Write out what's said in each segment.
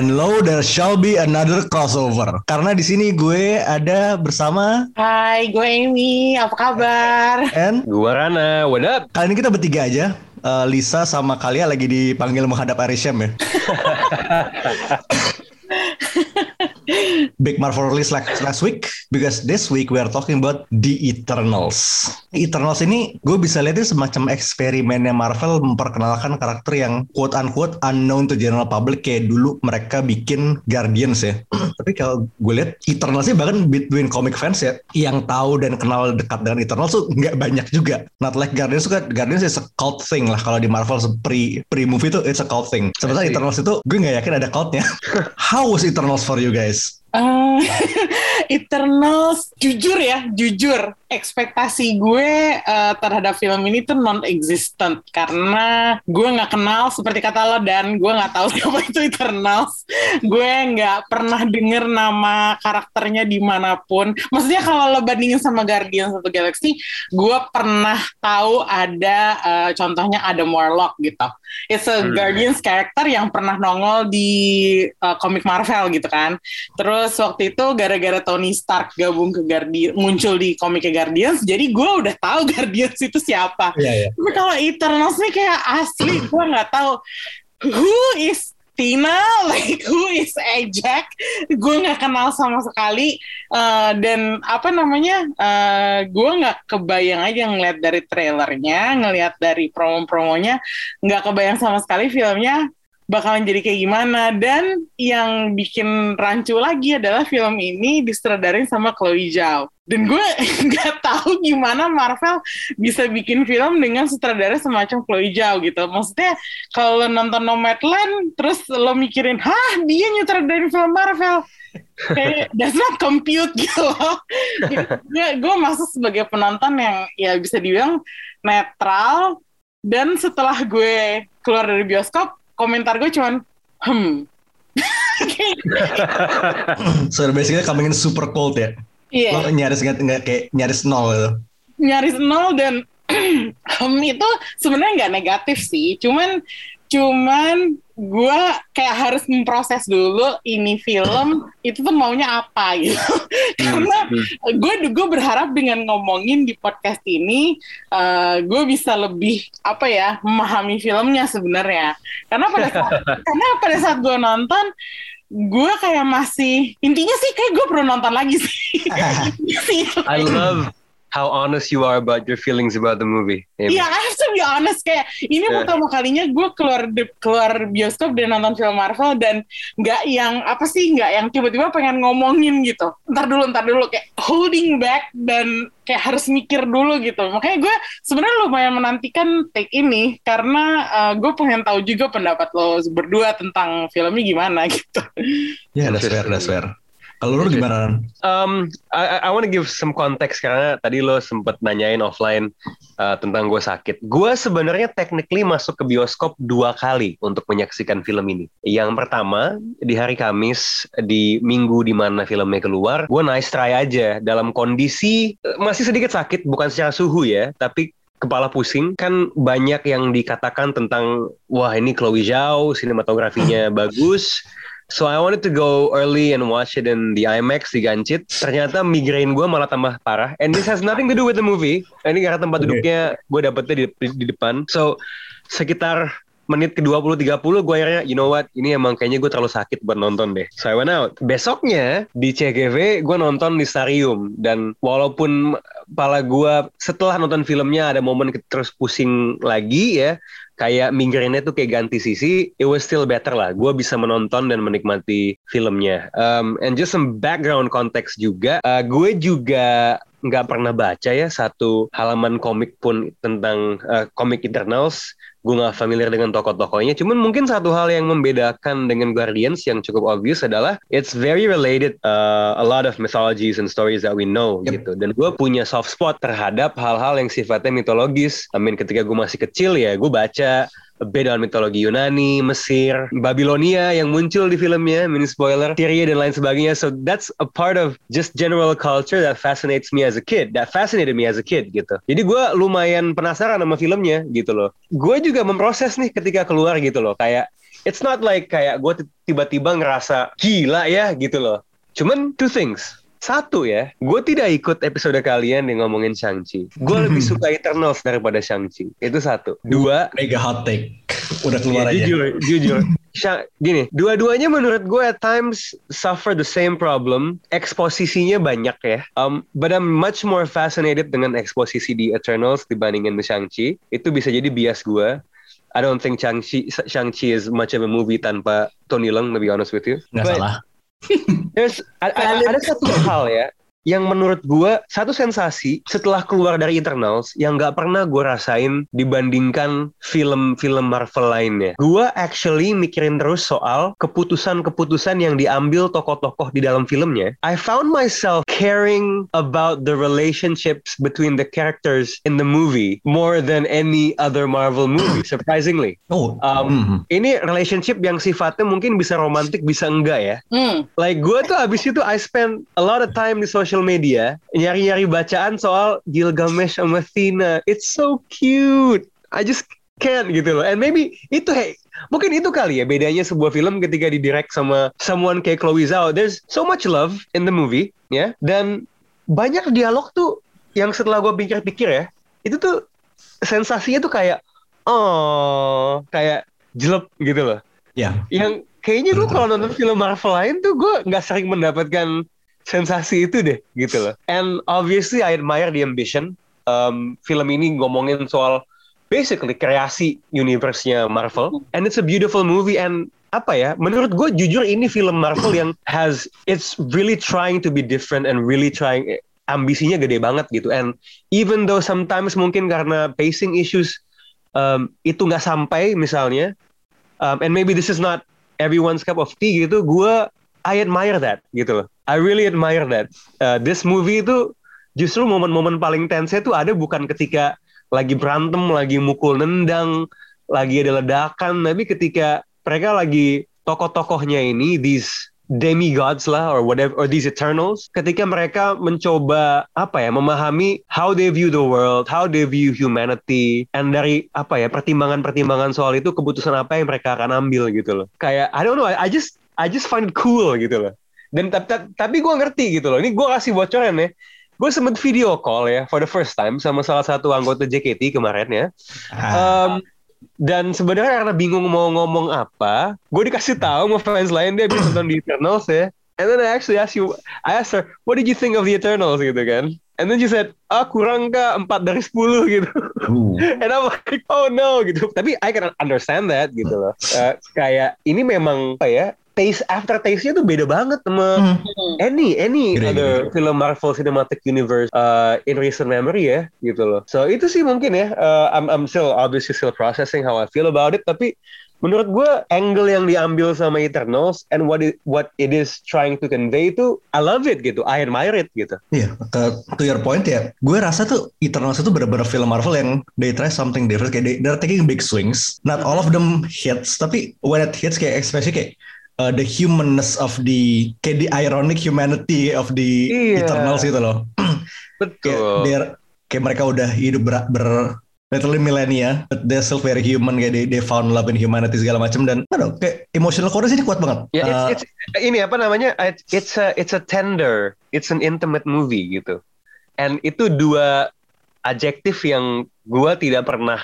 And lo, there shall be another crossover. Karena di sini gue ada bersama Hai, gue Amy. Apa kabar? and Gua Rana, what up? kali ini kita bertiga aja. Eh, Lisa sama Kalia lagi dipanggil menghadap Arisham ya. Big Marvel release like last week because this week we are talking about The Eternals. Eternals ini gue bisa lihat ini semacam eksperimennya Marvel memperkenalkan karakter yang quote unquote unknown to general public kayak dulu mereka bikin Guardians ya. Tapi kalau gue lihat Eternals ini bahkan between comic fans ya yang tahu dan kenal dekat dengan Eternals tuh nggak banyak juga. Not like Guardians tuh kan Guardians is a cult thing lah kalau di Marvel pre pre movie tuh it's a cult thing. See. Eternals itu gue nggak yakin ada cultnya. How was Eternals for you guys? guys. Eh, Eternals, jujur ya, jujur. Ekspektasi gue eh, terhadap film ini tuh non-existent. Karena gue nggak kenal, seperti kata lo, dan gue nggak tahu siapa itu Eternals. Gue nggak pernah denger nama karakternya di mana pun. Maksudnya kalau lo bandingin sama Guardians of the Galaxy, gue pernah tahu ada eh, contohnya Adam Warlock gitu. It's a Hmm. Guardians karakter yang pernah nongol di eh, komik Marvel gitu kan. Terus waktu itu gara-gara Tony Stark gabung ke Guardian muncul di komiknya Guardians, jadi gue udah tahu Guardians itu siapa. Iya iya. Tapi kalau Eternals nih kayak asli gue nggak tahu. Who is Tina, like who is Ajax, gue nggak kenal sama sekali. Eh, dan apa namanya, eh, gue nggak kebayang aja ngeliat dari trailernya, ngeliat dari promo-promonya, nggak kebayang sama sekali filmnya bakalan jadi kayak gimana. Dan yang bikin rancu lagi adalah film ini disutradarin sama Chloe Zhao. Dan gue nggak tahu gimana Marvel bisa bikin film dengan sutradara semacam Chloe Zhao gitu. Maksudnya kalau nonton Nomadland terus lo mikirin hah dia nyutradarin film Marvel? Kayak does not compute gitu loh. gue gue masuk sebagai penonton yang ya bisa dibilang netral. Dan setelah gue keluar dari bioskop komentar gue cuman hmm So basically coming in super cold ya. iya Lo nyaris nggak nggak kayak nyaris nol gitu. nyaris nol dan hmm itu sebenarnya nggak negatif sih cuman cuman gue kayak harus memproses dulu ini film itu tuh maunya apa gitu. Karena gue gue berharap dengan ngomongin di podcast ini eh, gue bisa lebih apa ya memahami filmnya sebenarnya. Karena pada saat, karena pada saat gue nonton gue kayak masih intinya sih kayak gue perlu nonton lagi Sih, I love how honest you are about your feelings about the movie. Iya, I have to be honest kayak ini Yeah. pertama kalinya gue keluar di- keluar bioskop dan nonton film Marvel dan nggak yang apa sih nggak yang tiba-tiba pengen ngomongin gitu. Ntar dulu, ntar dulu kayak holding back dan kayak harus mikir dulu gitu. Makanya gue sebenarnya lumayan menantikan take ini karena uh, gue pengen tahu juga pendapat lo berdua tentang filmnya gimana gitu. Ya, that's fair, that's fair. Kalau lu gimana? Ran? Um, I, I want to give some context karena tadi lo sempet nanyain offline uh, tentang gue sakit. Gue sebenarnya technically masuk ke bioskop dua kali untuk menyaksikan film ini. Yang pertama di hari Kamis di minggu di mana filmnya keluar, gue nice try aja dalam kondisi uh, masih sedikit sakit, bukan secara suhu ya, tapi kepala pusing kan banyak yang dikatakan tentang wah ini Chloe Zhao sinematografinya bagus So I wanted to go early and watch it in the IMAX di Gancit. Ternyata migrain gue malah tambah parah. And this has nothing to do with the movie. Ini karena tempat duduknya gue dapetnya di, di, di depan. So sekitar menit ke 20-30 gue akhirnya you know what ini emang kayaknya gue terlalu sakit buat nonton deh so I went out besoknya di CGV gue nonton di Starium dan walaupun pala gue setelah nonton filmnya ada momen terus pusing lagi ya kayak migrainnya tuh kayak ganti sisi, it was still better lah. Gue bisa menonton dan menikmati filmnya. Um, and just some background context juga, uh, gue juga nggak pernah baca ya satu halaman komik pun tentang uh, komik Eternals gue nggak familiar dengan tokoh-tokohnya. Cuman mungkin satu hal yang membedakan dengan Guardians yang cukup obvious adalah it's very related uh, a lot of mythologies and stories that we know yep. gitu. Dan gue punya soft spot terhadap hal-hal yang sifatnya mitologis. I mean ketika gue masih kecil ya gue baca beda mitologi Yunani, Mesir, Babilonia yang muncul di filmnya, mini spoiler, Tyria dan lain sebagainya. So that's a part of just general culture that fascinates me as a kid, that fascinated me as a kid gitu. Jadi gue lumayan penasaran sama filmnya gitu loh. Gue juga memproses nih ketika keluar gitu loh, kayak it's not like kayak gue tiba-tiba ngerasa gila ya gitu loh. Cuman two things. Satu ya, gue tidak ikut episode kalian yang ngomongin Shang-Chi. Gue lebih suka Eternals daripada Shang-Chi. Itu satu. Dua. Mega hot take. Udah keluar ya, aja. Jujur, jujur. Gini, dua-duanya menurut gue at times suffer the same problem. Eksposisinya banyak ya. Um, but I'm much more fascinated dengan eksposisi di Eternals dibandingin the Shang-Chi. Itu bisa jadi bias gue. I don't think Shang-Chi Shang is much of a movie tanpa Tony Leung, to be honest with you. Nggak But, salah. There's ada, ada satu hal ya yang menurut gue satu sensasi setelah keluar dari Eternals yang nggak pernah gue rasain dibandingkan film-film Marvel lainnya. Gue actually mikirin terus soal keputusan-keputusan yang diambil tokoh-tokoh di dalam filmnya. I found myself caring about the relationships between the characters in the movie more than any other Marvel movie. Surprisingly. Oh. Um, mm -hmm. Ini relationship yang sifatnya mungkin bisa romantik bisa enggak ya. Mm. Like gue tuh abis itu I spend a lot of time di social social media nyari-nyari bacaan soal Gilgamesh sama Athena. It's so cute. I just can't gitu loh. And maybe itu hey, mungkin itu kali ya bedanya sebuah film ketika didirect sama someone kayak Chloe Zhao. There's so much love in the movie, ya. Yeah? Dan banyak dialog tuh yang setelah gue pikir-pikir ya, itu tuh sensasinya tuh kayak oh, kayak jelek gitu loh. Ya. Yeah. Yang kayaknya gue kalau nonton film Marvel lain tuh gue nggak sering mendapatkan sensasi itu deh gitu loh. And obviously I admire the ambition. Um, film ini ngomongin soal basically kreasi universe-nya Marvel and it's a beautiful movie and apa ya menurut gue jujur ini film Marvel yang has it's really trying to be different and really trying ambisinya gede banget gitu and even though sometimes mungkin karena pacing issues um, itu nggak sampai misalnya um, and maybe this is not everyone's cup of tea gitu gue I admire that gitu loh I really admire that. Uh, this movie itu justru momen-momen paling tense itu ada bukan ketika lagi berantem, lagi mukul nendang, lagi ada ledakan, tapi ketika mereka lagi tokoh-tokohnya ini, these demigods lah or whatever or these eternals ketika mereka mencoba apa ya memahami how they view the world how they view humanity and dari apa ya pertimbangan-pertimbangan soal itu keputusan apa yang mereka akan ambil gitu loh kayak I don't know I, I just I just find it cool gitu loh dan tapi, tapi gue ngerti gitu loh. Ini gue kasih bocoran ya. Gue sempet video call ya for the first time sama salah satu anggota JKT kemarin ya. Um, dan sebenarnya karena bingung mau ngomong apa, gue dikasih tahu sama fans lain dia bisa nonton di Eternals ya. And then I actually asked you, I asked her, what did you think of the Eternals gitu kan? And then she said, ah kurang kah 4 dari 10 gitu. Ooh. And I'm like, oh no gitu. Tapi I can understand that gitu loh. Uh, kayak ini memang apa ya, taste after taste-nya tuh beda banget sama hmm. any any gede, other gede. film Marvel Cinematic Universe uh, in recent memory ya gitu loh. So itu sih mungkin ya. Uh, I'm I'm still obviously still processing how I feel about it tapi menurut gue angle yang diambil sama Eternals and what it, what it is trying to convey itu I love it gitu I admire it gitu iya yeah, to your point ya gue rasa tuh Eternals itu benar-benar film Marvel yang they try something different kayak they, they're taking big swings not all of them hits tapi when it hits kayak especially kayak uh, the humanness of the kayak the ironic humanity of the iya. Eternals gitu loh. Betul. kayak, kayak mereka udah hidup ber, ber literally millennia, but they're still very human kayak they, they found love in humanity segala macam dan aduh, kayak emotional core ini kuat banget. Yeah, it's, uh, it's, ini apa namanya? It's a it's a tender, it's an intimate movie gitu. And itu dua adjektif yang gua tidak pernah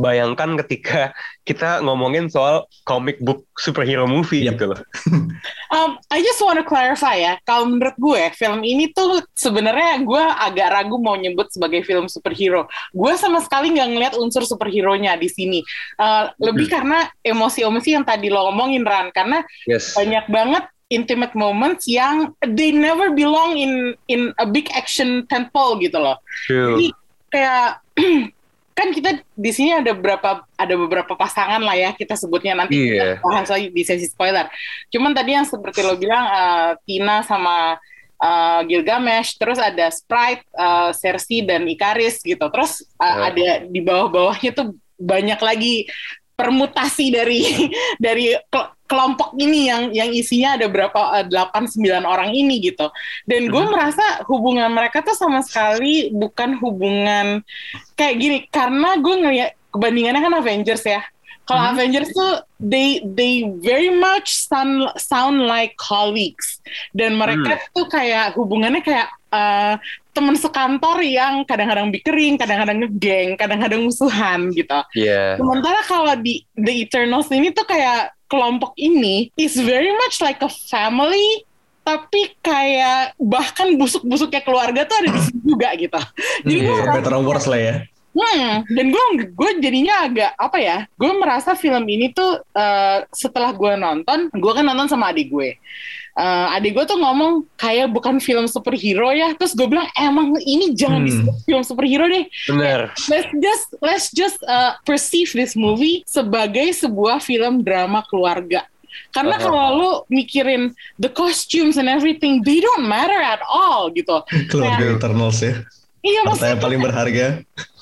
bayangkan ketika kita ngomongin soal comic book superhero movie yep. gitu loh. um, I just want to clarify ya, kalau menurut gue film ini tuh sebenarnya gue agak ragu mau nyebut sebagai film superhero. Gue sama sekali nggak ngeliat unsur superhero-nya di sini. Uh, lebih hmm. karena emosi-emosi yang tadi lo ngomongin Ran, karena yes. banyak banget intimate moments yang they never belong in in a big action tentpole gitu loh. True. Jadi kayak kan kita di sini ada beberapa ada beberapa pasangan lah ya kita sebutnya nanti Iya. kita bahas lagi di sesi spoiler. Cuman tadi yang seperti lo bilang eh, Tina sama eh, Gilgamesh, terus ada Sprite, eh, Cersei dan Ikaris gitu. Terus eh, Ya. ada di bawah-bawahnya tuh banyak lagi permutasi dari dari kelompok ini yang yang isinya ada berapa eh, delapan sembilan orang ini gitu. Dan gue merasa hubungan mereka tuh sama sekali bukan hubungan kayak gini karena gue ngeliat kebandingannya kan Avengers ya. Kalau Avengers tuh they they very much sound sound like colleagues dan mereka tuh kayak hubungannya kayak eh, teman sekantor yang kadang-kadang bickering, kadang-kadang ngegeng, kadang-kadang musuhan gitu. Iya. Sementara kalau di The Eternals ini tuh kayak kelompok ini is very much like a family tapi kayak bahkan busuk-busuknya keluarga tuh ada di sini juga gitu. Jadi gue For merasa, better or worse lah ya. Hmm, dan gue gue jadinya agak apa ya? Gue merasa film ini tuh eh, setelah gue nonton, gue kan nonton sama adik gue. Eh, adik gue tuh ngomong kayak bukan film superhero ya. Terus gue bilang emang ini jangan Hmm. disebut film superhero deh Bener. let's just let's just uh, perceive this movie sebagai sebuah film drama keluarga. Karena Uh-huh. kalau lu mikirin the costumes and everything, they don't matter at all gitu. Keluarga Eternals ya. Iya Harta maksudnya, yang paling berharga.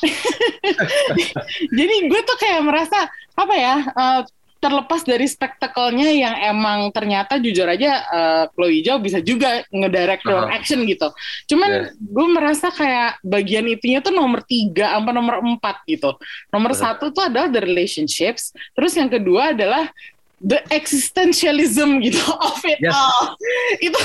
jadi gue tuh kayak merasa apa ya, uh, terlepas dari spektakelnya yang emang ternyata jujur aja uh, Chloe Zhao bisa juga ngedirect film Uh-huh. action gitu. Cuman gue merasa kayak bagian itunya tuh nomor tiga sampai nomor empat gitu. Nomor Uh-huh. satu tuh adalah the relationships, terus yang kedua adalah the existentialism gitu of it Yes. all. itu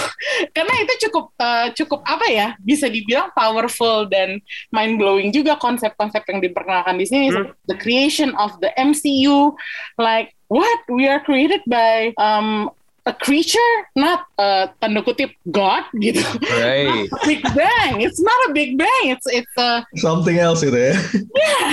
karena itu cukup uh, cukup apa ya bisa dibilang powerful dan mind blowing juga konsep-konsep yang diperkenalkan di sini Hmm. the creation of the MCU like what we are created by um, a creature not uh, tanda kutip god gitu Right. Big Bang it's not a Big Bang it's it's a Something else gitu ya.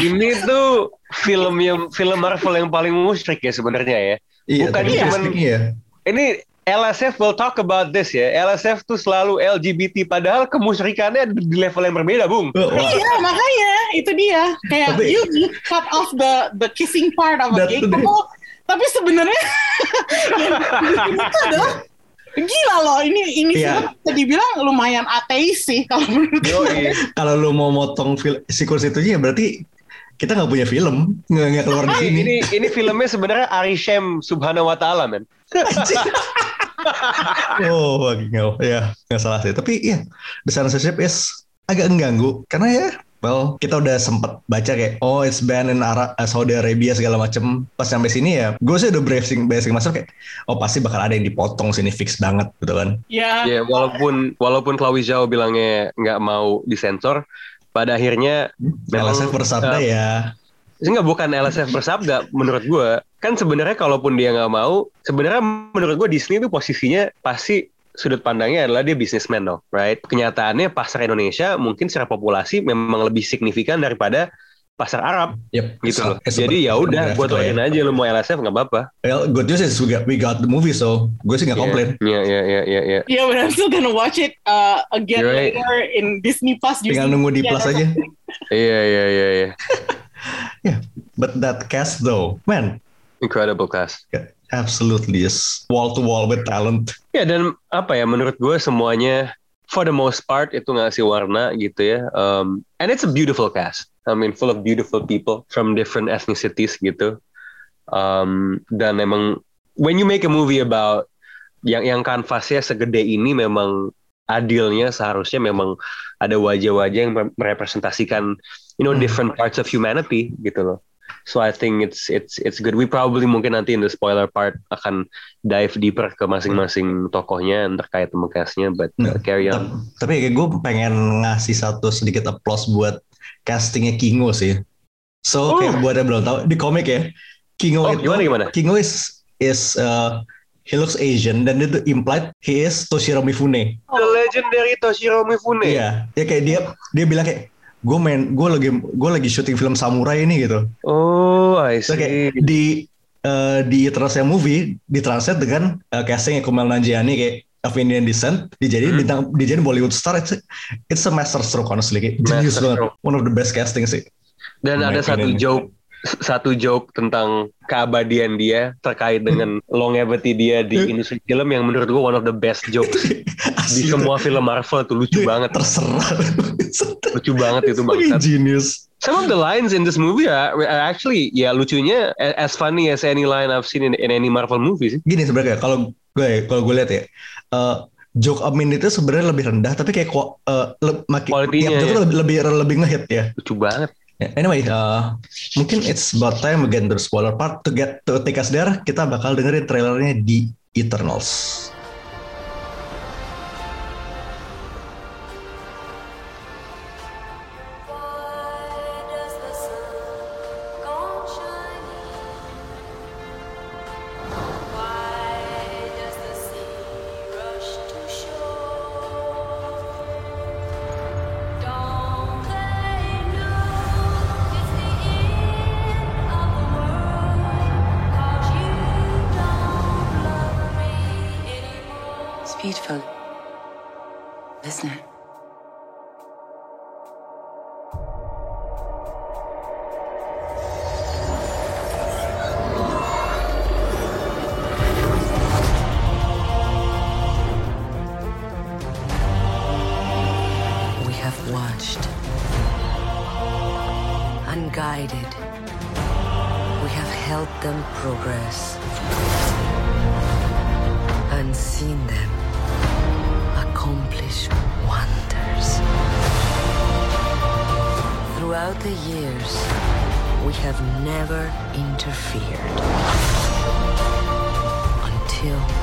Ini tuh film yang film Marvel yang paling musyrik ya sebenarnya ya. Iya, Bukan tapi cuman- ya. Ini LSF will talk about this ya. LSF tuh selalu LGBT padahal kemusyrikannya di level yang berbeda, Bung. Wah, Iya makanya itu dia kayak Tapi- you, you cut off the the kissing part of a gay couple tapi sebenarnya ini tuh adalah gila loh ini ini film bisa dibilang lumayan ateis sih kalau menurut. Kalau lu mau motong siklus itu ya berarti kita nggak punya film, nggak nggak keluar di sini. ini ini filmnya sebenarnya Arishem Subhanahu wa taala, men. oh, lagi nggak, ya nggak salah sih. Tapi ya, the censorship is agak mengganggu karena ya, well kita udah sempet baca kayak oh it's banned in Ara- eh, Saudi Arabia segala macem. Pas sampai sini ya, gue sih udah bracing bracing masuk kayak oh pasti bakal ada yang dipotong sini fix banget gitu kan. ya Ya, walaupun walaupun Chloe Zhao bilangnya nggak mau disensor, pada akhirnya Memang, LSF bersabda uh, ya. Enggak bukan LSF bersabda menurut gua kan sebenarnya kalaupun dia nggak mau sebenarnya menurut gua Disney itu posisinya pasti sudut pandangnya adalah dia bisnismen dong right kenyataannya pasar Indonesia mungkin secara populasi memang lebih signifikan daripada pasar Arab Yep, gitu loh it's a- jadi ya udah buat lah ya. aja lu mau LSF nggak apa-apa Well, good news is we got, we got the movie so gue sih nggak komplain. Iya iya iya iya iya Yeah, but I'm still gonna watch it uh, again You're right. later in Disney Plus. Tinggal nunggu di plus aja. iya iya iya iya But that cast though, man, incredible cast absolutely is wall to wall with talent. Ya dan apa ya menurut gue semuanya for the most part itu ngasih warna gitu ya. Um, and it's a beautiful cast. I mean full of beautiful people from different ethnicities gitu. Um, dan emang when you make a movie about yang yang kanvasnya segede ini memang adilnya seharusnya memang ada wajah-wajah yang merepresentasikan you know Hmm. different parts of humanity gitu loh. So I think it's it's it's good. We probably mungkin nanti in the spoiler part akan dive deeper ke masing-masing tokohnya yang terkait sama castnya, but uh, Nah, carry on. Tapi kayak gue pengen ngasih satu sedikit applause buat castingnya Kingo sih. So kayak buat yang belum tahu di komik ya, Kingo Oh, itu gimana, gimana? Kingo is is uh, he looks Asian dan itu implied he is Toshiro Mifune. The legendary Toshiro Mifune. Iya, ya kayak dia dia bilang kayak gue main gue lagi gue lagi syuting film samurai ini gitu. Oh, I So see. kayak di uh, di yang movie ditranslate dengan uh, casting Kumail Nanjiani kayak of Indian descent dijadiin Hmm. bintang dijadiin Bollywood star it's, it's a master stroke honestly. Genius banget. one of the best casting sih. Dan ada satu opinion. joke satu joke tentang keabadian dia terkait dengan longevity dia di industri film yang menurut gua one of the best jokes di semua film Marvel tuh lucu banget. terserah. Lucu banget itu bangsat. genius. Some of the lines in this movie are, are actually ya lucunya a- as funny as any line I've seen in, in any Marvel movie sih. Gini sebenarnya kalau gue kalau gue lihat ya eh, joke Amin itu sebenarnya lebih rendah tapi kayak kok eh, le- makin tiap joke ya. lebih lebih lebih ngehit ya lucu banget Ya, Anyway, uh, mungkin it's about time again to the spoiler part to get to take us there. Kita bakal dengerin trailernya di Eternals. We have never interfered. Until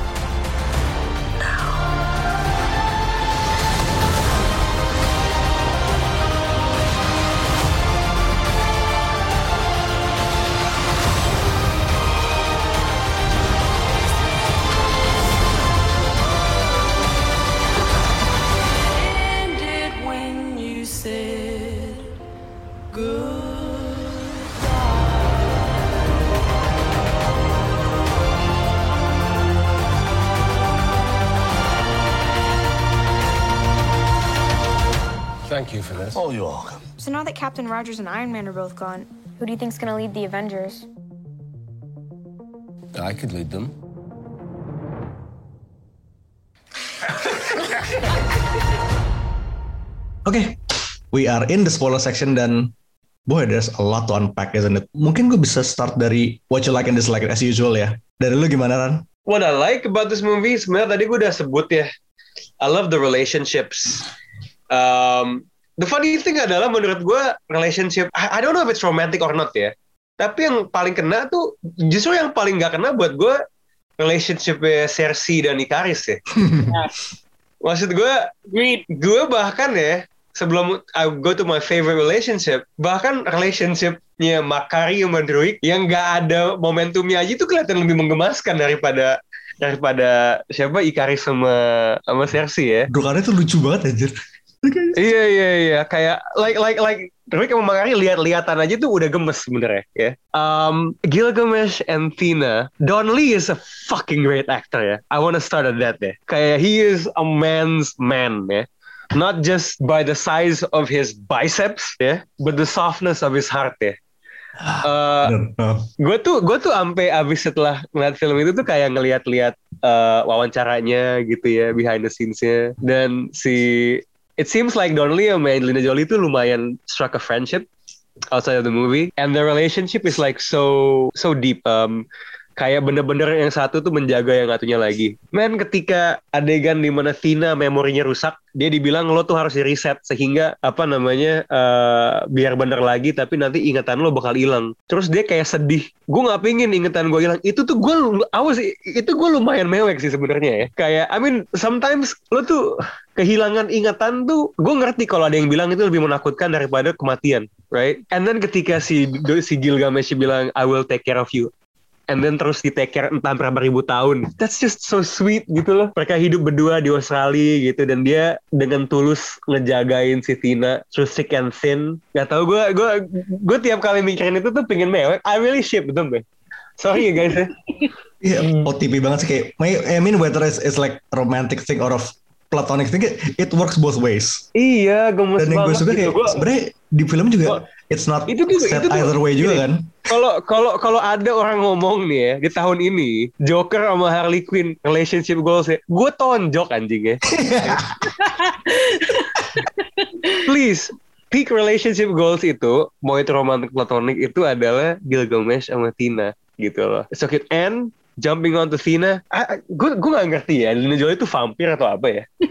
Captain Rogers and Iron Man are both gone, who do you think's gonna lead the Avengers? I could lead them. Oke, we are in the spoiler section dan boy, there's a lot to unpack, isn't it? Mungkin gue bisa start dari what you like and dislike as usual ya. Dari lu gimana Ran? What I like about this movie sebenarnya tadi gue udah sebut ya. I love the relationships. Um, the funny thing adalah menurut gue relationship I, I don't know if it's romantic or not ya. Tapi yang paling kena tuh justru yang paling nggak kena buat gue relationshipnya Cersei dan Ikaris ya. Maksud gue gue bahkan ya sebelum I go to my favorite relationship bahkan relationshipnya Makari sama Druid yang nggak ada momentumnya aja itu kelihatan lebih menggemaskan daripada daripada siapa Ikaris sama sama Cersei ya Drukarnya tuh lucu banget anjir. Iya iya iya. Kayak like like like Druid sama Makari lihat-lihatan aja tuh udah gemes sebenarnya ya. Um, Gilgamesh and Tina Don Lee is a fucking great actor ya. I wanna start at that deh kayak he is a man's man ya. Not just by the size of his biceps ya but the softness of his heart ya. Uh, Bener. Oh. gue tuh gue tuh sampai abis setelah ngeliat film itu tuh kayak ngeliat-liat uh, wawancaranya gitu ya behind the scenes-nya. Dan si it seems like Donnelly sama Angelina Jolie tuh lumayan struck a friendship outside of the movie and the relationship is like so so deep um, kayak bener-bener yang satu tuh menjaga yang satunya lagi. Men ketika adegan di mana Tina memorinya rusak, dia dibilang lo tuh harus di reset sehingga apa namanya eh, biar bener lagi tapi nanti ingatan lo bakal hilang. Terus dia kayak sedih. Gue nggak pingin ingatan gue hilang. Itu tuh gue awas itu gue lumayan mewek sih sebenarnya ya. Kayak I mean sometimes lo tuh kehilangan ingatan tuh gue ngerti kalau ada yang bilang itu lebih menakutkan daripada kematian, right? And then ketika si si Gilgamesh bilang I will take care of you and then terus di take care entah berapa ribu tahun. That's just so sweet gitu loh. Mereka hidup berdua di Australia gitu dan dia dengan tulus ngejagain si Tina through thick and thin. Gak tau gue gue gue tiap kali mikirin itu tuh pengen mewek. I really ship them man. Sorry ya guys ya. Iya, OTP banget sih kayak. I mean whether it's, it's like romantic thing or of platonic thing, it works both ways. Iya, gemes Dan yang gue suka gitu. kayak Gua- sebenarnya di film juga Gua- it's not Itu tuh- set itu either way juga gini. kan. Kalau kalau kalau ada orang ngomong nih ya di tahun ini Joker sama Harley Quinn relationship goals ya, gue tonjok anjing ya. Please, peak relationship goals itu mau itu romantic platonic itu adalah Gilgamesh sama Tina gitu loh. So it end jumping on to Tina. Gue gue gak ngerti ya, Angelina Jolie itu vampir atau apa ya?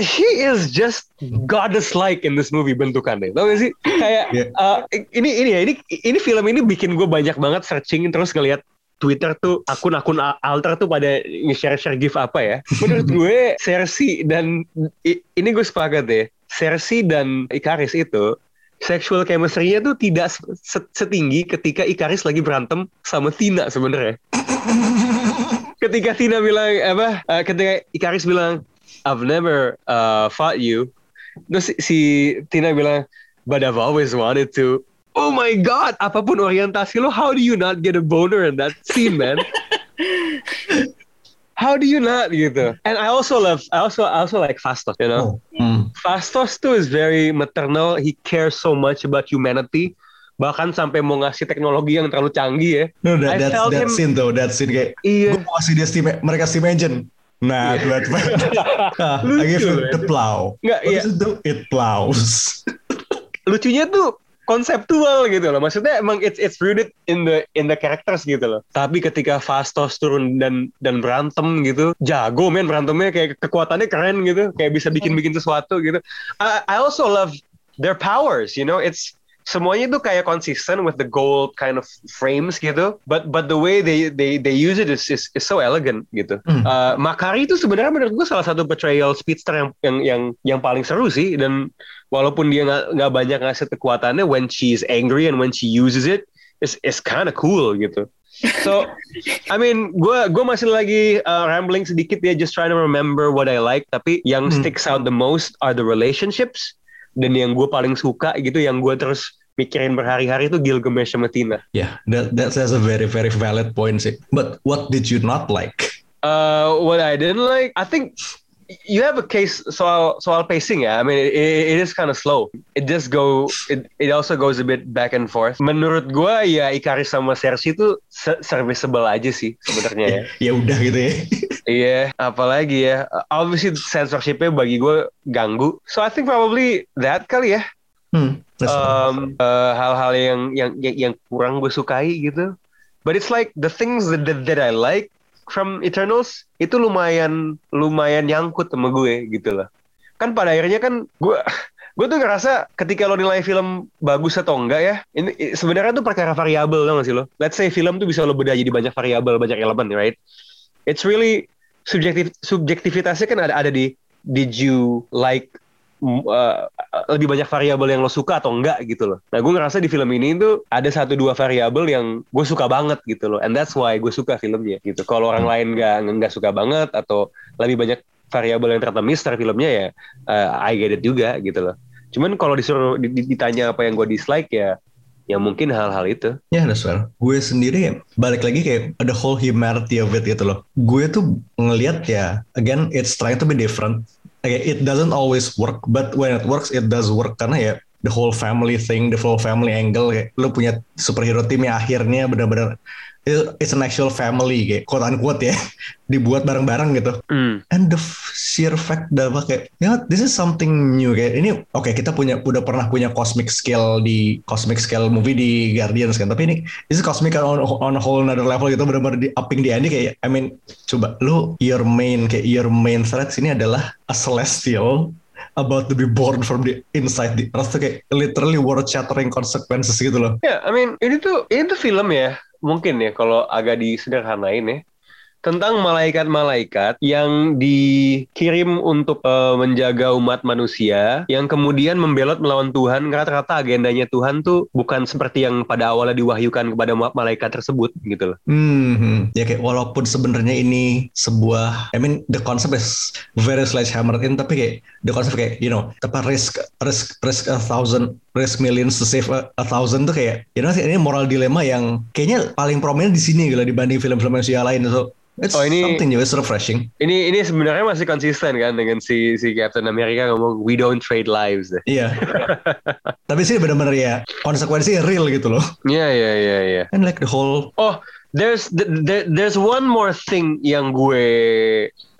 She is just goddess-like in this movie bentukannya. Tau gak sih? Kayak Yeah. uh, ini ini ya ini ini film ini bikin gue banyak banget searching terus ngeliat Twitter tuh akun-akun alter tuh pada nge-share-share gif apa ya. Menurut gue Cersei dan ini gue sepakat deh. Cersei dan Ikaris itu sexual chemistry-nya tuh tidak se- setinggi ketika Ikaris lagi berantem sama Tina sebenarnya. ketika Tina bilang apa? eh, ketika Ikaris bilang I've never uh, fought you. Terus si, si Tina bilang but I've always wanted to. Oh my god, apa pun orientasi lo, how do you not get a boner in that scene, man? how do you not gitu? And I also love, I also, I also like Fastos, you know. Oh, hmm. Fastos tuh is very maternal. He cares so much about humanity. Bahkan sampai mau ngasih teknologi yang terlalu canggih ya. No, that, I felt that him- scene tuh, that scene kayak Iya. gue mau kasih dia Steam, mereka Steam Engine. Nah, Iya. buat Ah, I give Lucu, the plow. Nggak, What iya. it? It plows. lucunya tuh konseptual gitu loh. Maksudnya emang it's it's rooted in the in the characters gitu loh. Tapi ketika Fastos turun dan dan berantem gitu, jago men berantemnya kayak kekuatannya keren gitu, kayak bisa bikin-bikin sesuatu gitu. I, I also love their powers, you know. It's semuanya tuh kayak konsisten with the gold kind of frames gitu. But but the way they they they use it is is, is so elegant gitu. Hmm. Uh, Makari itu sebenarnya menurut gue salah satu portrayal speedster yang yang yang yang paling seru sih dan walaupun dia nggak banyak ngasih kekuatannya when she's angry and when she uses it is is kind of cool gitu. So, I mean, gue gue masih lagi uh, rambling sedikit ya, just trying to remember what I like. Tapi yang Hmm. sticks out the most are the relationships dan yang gue paling suka gitu, yang gue terus mikirin berhari-hari itu Gilgamesh sama Tina. Yeah, that that's, that's a very very valid point sih. But what did you not like? Uh, what I didn't like, I think you have a case soal soal pacing ya. I mean, it, it is kind of slow. It just go, it, it also goes a bit back and forth. Menurut gua ya Ikaris sama Cersei itu se- serviceable aja sih sebenarnya ya. ya udah gitu ya. Iya, apalagi ya. Obviously censorshipnya bagi gue ganggu. So I think probably that kali ya. Hmm, Um, uh, hal-hal yang yang yang, yang kurang gue sukai gitu. But it's like the things that, that that I like from Eternals itu lumayan lumayan nyangkut sama gue gitu loh. Kan pada akhirnya kan gue gue tuh ngerasa ketika lo nilai film bagus atau enggak ya ini sebenarnya tuh perkara variabel gak sih lo let's say film tuh bisa lo bedah jadi banyak variabel banyak elemen right it's really subjektif subjektivitasnya kan ada ada di did you like uh, lebih banyak variabel yang lo suka atau enggak gitu loh. Nah gue ngerasa di film ini tuh ada satu dua variabel yang gue suka banget gitu loh. And that's why gue suka filmnya gitu. Kalau orang lain nggak nggak suka banget atau lebih banyak variabel yang ternyata miss dari filmnya ya uh, I get it juga gitu loh. Cuman kalau disuruh di- di- ditanya apa yang gue dislike ya ya mungkin hal-hal itu. Ya, that's fair. Gue sendiri balik lagi kayak ada whole humanity of it gitu loh. Gue tuh ngelihat ya, again it's trying to be different. Kayak it doesn't always work, but when it works it does work. Karena ya the whole family thing, the whole family angle kayak lo punya superhero tim yang akhirnya benar-benar it's an actual family kayak quote unquote ya dibuat bareng-bareng gitu. Hmm. And the sheer fact bahwa kayak, ya this is something new kayak ini, oke kita punya udah pernah punya cosmic scale di cosmic scale movie di Guardians kan, tapi ini this is cosmic on, on a whole another level gitu benar-benar di upping di ending kayak, I mean coba lu your main kayak your main threat sini adalah a celestial about to be born from the inside the earth tuh kayak literally world shattering consequences gitu loh. Ya, I mean ini tuh ini tuh film ya mungkin ya kalau agak disederhanain ya tentang malaikat-malaikat yang dikirim untuk eh, menjaga umat manusia yang kemudian membelot melawan Tuhan rata-rata agendanya Tuhan tuh bukan seperti yang pada awalnya diwahyukan kepada ma- malaikat tersebut gitu loh. Hmm, ya kayak walaupun sebenarnya ini sebuah, I mean the concept is very sledgehammered in, tapi kayak the concept kayak you know, apa risk risk risk a thousand risk millions to save a, a thousand tuh kayak you know ini moral dilema yang kayaknya paling prominent di sini gitu dibanding film-film MCU lain so it's Oh, ini- something new it's refreshing Ini ini sebenarnya masih konsisten kan dengan si si Captain America ngomong we don't trade lives deh. iya tapi sih benar-benar ya konsekuensi real gitu loh Iya iya iya iya. and like the whole Oh, there's there, there's one more thing yang gue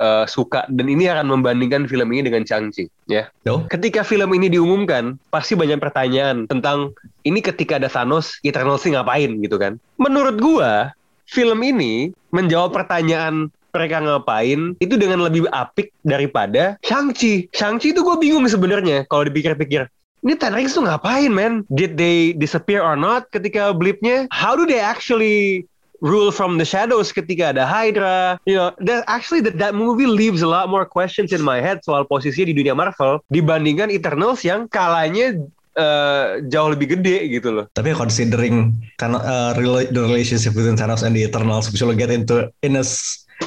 uh, suka dan ini akan membandingkan film ini dengan Shang-Chi ya. no Ketika film ini diumumkan, pasti banyak pertanyaan tentang ini ketika ada Thanos, Eternals sih ngapain gitu kan. Menurut gua, film ini menjawab pertanyaan mereka ngapain itu dengan lebih apik daripada Shang-Chi. Shang-Chi itu gue bingung sebenarnya kalau dipikir-pikir. Ini Ten Rings tuh ngapain, man? Did they disappear or not ketika blipnya? How do they actually rule from the shadows ketika ada Hydra? You know, that actually that, that movie leaves a lot more questions in my head soal posisinya di dunia Marvel dibandingkan Eternals yang kalanya eh, jauh lebih gede gitu loh. Tapi considering kan uh, the relationship between Thanos and the Eternals, which we'll get into in a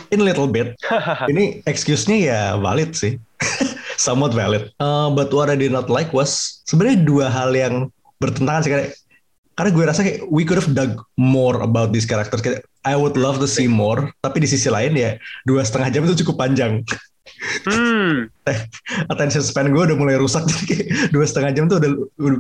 in a little bit. ini excuse-nya ya valid sih, somewhat valid. Uh, but what I did not like was sebenarnya dua hal yang bertentangan sih karena gue rasa kayak we could have dug more about these characters. Kayak, I would love to see more, tapi di sisi lain ya dua setengah jam itu cukup panjang. Hmm. Attention span gue udah mulai rusak jadi kayak dua setengah jam tuh udah,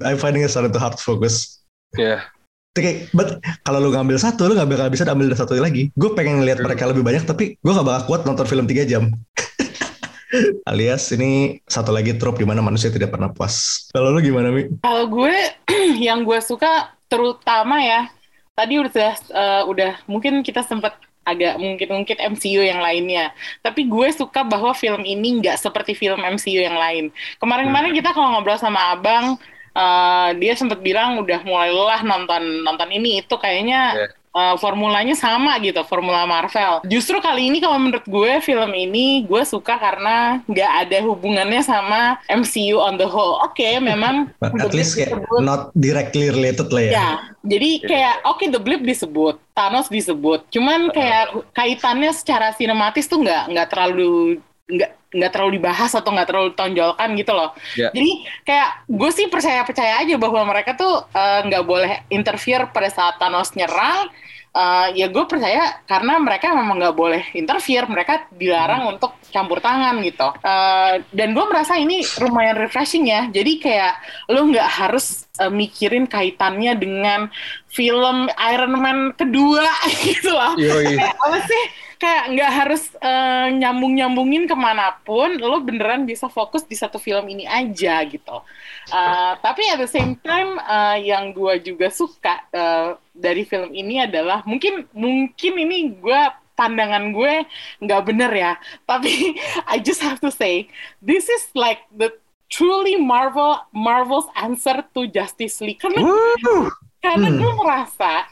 I'm finding it starting to hard to focus. Ya. Itu kayak, but kalau lu ngambil satu, lu gak bakal bisa ambil satu lagi. Gue pengen ngeliat mereka lebih banyak, tapi gue gak bakal kuat nonton film 3 jam. Alias ini satu lagi trope di mana manusia tidak pernah puas. Kalau lu gimana, Mi? Kalau gue yang gue suka terutama ya tadi udah eh, udah mungkin kita sempat agak mungkin mungkin MCU yang lainnya. Tapi gue suka bahwa film ini nggak seperti film MCU yang lain. Kemarin-kemarin kita kalau ngobrol sama abang, eh, dia sempat bilang udah mulai lelah nonton nonton ini itu kayaknya Iya. Eh, formulanya sama gitu, formula Marvel. Justru kali ini kalau menurut gue film ini gue suka karena nggak ada hubungannya sama MCU on the whole. Oke, memang But at least Blip kayak disebut. not directly related lah ya. Ya, jadi kayak oke The Blip disebut, Thanos disebut, cuman kayak kaitannya secara sinematis tuh nggak nggak terlalu nggak nggak terlalu dibahas atau nggak terlalu tonjolkan gitu loh. Ya. Jadi kayak gue sih percaya percaya aja bahwa mereka tuh nggak boleh interfere pada saat Thanos nyerang. Eh, ya gue percaya karena mereka memang nggak boleh interfere, mereka dilarang untuk campur tangan gitu. Eh, dan gue merasa ini lumayan refreshing ya. Jadi kayak lo nggak harus eh, mikirin kaitannya dengan film Iron Man kedua gitu loh. Kayak apa sih? Kayak nggak harus eh, nyambung-nyambungin ke mana pun, lo beneran bisa fokus di satu film ini aja gitu. Eh, tapi at the same time, eh, yang gue juga suka eh, dari film ini adalah mungkin mungkin ini gue pandangan gue nggak bener ya, tapi I just have to say this is like the truly Marvel Marvel's answer to Justice League karena Woo. karena Hmm. gue merasa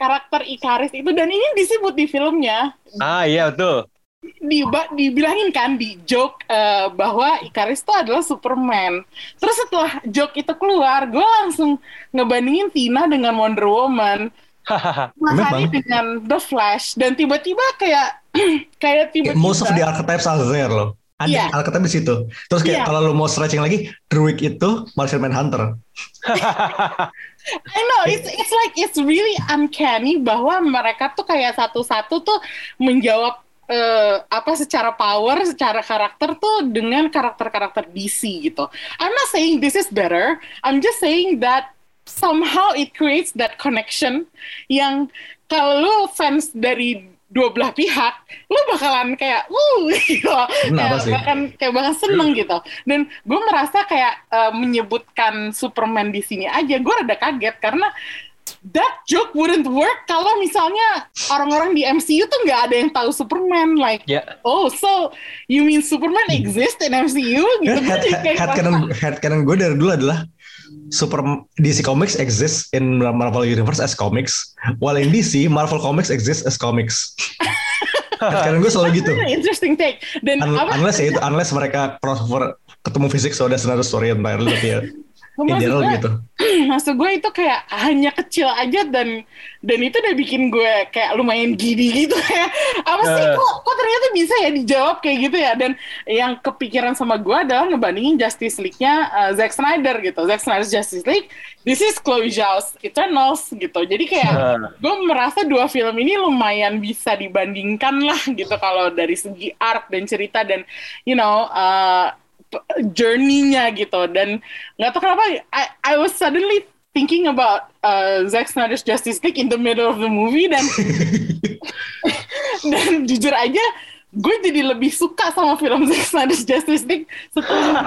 karakter Ikaris itu dan ini disebut di filmnya Ah iya betul. di dibilangin kan di joke eh, bahwa Ikaris itu adalah Superman. Terus setelah joke itu keluar, gue langsung ngebandingin Tina dengan Wonder Woman, Matahari dengan The Flash dan tiba-tiba kayak kayak Kayak tiba-tiba Most of the archetypes are there loh. Ada Iya. archetype di situ. Terus kayak Iya. kalau lu mau stretching lagi, Druid itu Martian Manhunter. I know it's it's like it's really uncanny bahwa mereka tuh kayak satu-satu tuh menjawab eh, apa secara power, secara karakter tuh dengan karakter-karakter DC gitu. I'm not saying this is better. I'm just saying that somehow it creates that connection yang kalau fans dari dua belah pihak, lu bakalan kayak, uh, gitu. Kenapa kayak, sih? bahkan kayak bakal seneng gitu. Dan gue merasa kayak eh, menyebutkan Superman di sini aja, gue rada kaget karena that joke wouldn't work kalau misalnya orang-orang di MCU tuh nggak ada yang tahu Superman. Like, Ya. oh, so you mean Superman exist in MCU? Gitu. Kan head, gue dari dulu adalah Super DC Comics exists in Marvel Universe as comics, while in DC Marvel Comics exists as comics. head canon gue selalu gitu. Interesting take. Dan Un- apa? unless ya itu unless mereka crossover ketemu fisik so that's another story entirely tapi ya gue- gitu. maksud gue itu kayak hanya kecil aja dan dan itu udah bikin gue kayak lumayan gini gitu kayak apa sih Eh. kok kok ternyata bisa ya dijawab kayak gitu ya dan yang kepikiran sama gue adalah ngebandingin Justice League-nya uh, Zack Snyder gitu Zack Snyder's Justice League this is Chloe Zhao's Eternals gitu jadi kayak Ah. gue merasa dua film ini lumayan bisa dibandingkan lah gitu kalau dari segi art dan cerita dan you know uh, journey-nya gitu. Dan nggak tahu kenapa I, I was suddenly thinking about uh, Zack Snyder's Justice League in the middle of the movie dan dan jujur aja gue jadi lebih suka sama film Zack Snyder's Justice League setelah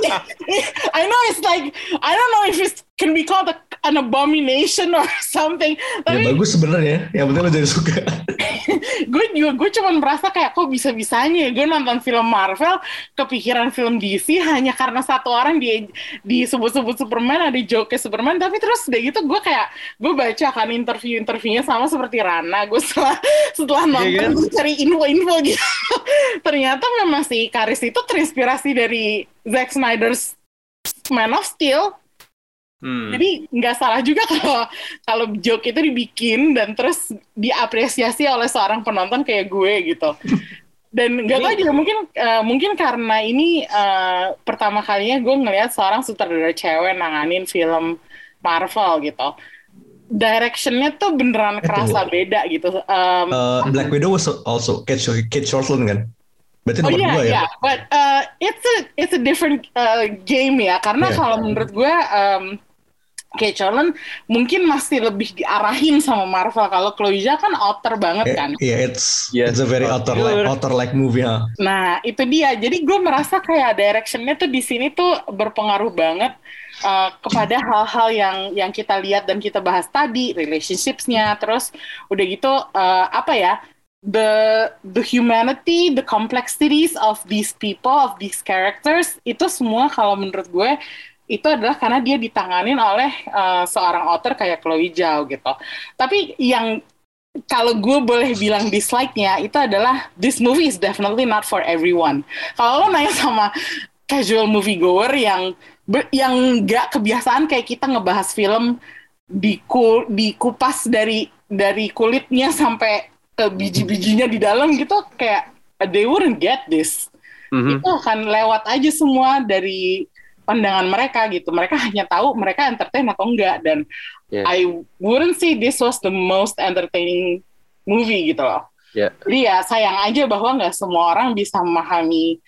I know it's like I don't know if it can be called a, an abomination or something Ya tapi bagus sebenarnya. Yang penting lo jadi suka. gue juga gue cuman merasa kayak kok bisa bisanya gue nonton film Marvel kepikiran film DC hanya karena satu orang di disebut-sebut Superman ada joke Superman tapi terus udah gitu gue kayak gue baca kan interview interviewnya sama seperti Rana gue setelah setelah nonton Iya kan? gue cari info-info gitu ternyata memang si Karis itu terinspirasi dari Zack Snyder's Man of Steel Hmm. jadi nggak salah juga kalau kalau joke itu dibikin dan terus diapresiasi oleh seorang penonton kayak gue gitu. Dan nggak tahu juga mungkin eh, mungkin karena ini eh, pertama kalinya gue ngelihat seorang sutradara cewek nanganin film Marvel gitu. Directionnya tuh beneran kerasa beda gitu. Um, Uh, Black Widow was also Kate, Kate Shortland kan? Berarti Oh nomor iya, dua ya? iya, but uh, it's a it's a different uh, game ya, karena Iya. kalau menurut gue um, Kate Shortland mungkin masih lebih diarahin sama Marvel. Kalau Chloe Zhao kan outer banget Eh, kan. Iya, it's Yes, it's a very outer like sure. outer like movie. Ha. Nah itu dia. Jadi gue merasa kayak directionnya tuh di sini tuh berpengaruh banget uh, kepada hal-hal yang yang kita lihat dan kita bahas tadi, relationshipsnya. Terus udah gitu uh, apa ya? The the humanity, the complexities of these people, of these characters itu semua kalau menurut gue itu adalah karena dia ditanganin oleh uh, seorang author kayak Chloe Zhao gitu. Tapi yang kalau gue boleh bilang dislike-nya itu adalah this movie is definitely not for everyone. Kalau lo nanya sama casual moviegoer yang be- yang nggak kebiasaan kayak kita ngebahas film diku, dikupas dari dari kulitnya sampai ke biji-bijinya di dalam gitu kayak they wouldn't get this. Mhm. Itu akan lewat aja semua dari pandangan mereka gitu. Mereka hanya tahu mereka entertain atau enggak dan Yeah. I wouldn't say this was the most entertaining movie gitu loh. Yeah. Jadi ya sayang aja bahwa nggak semua orang bisa memahami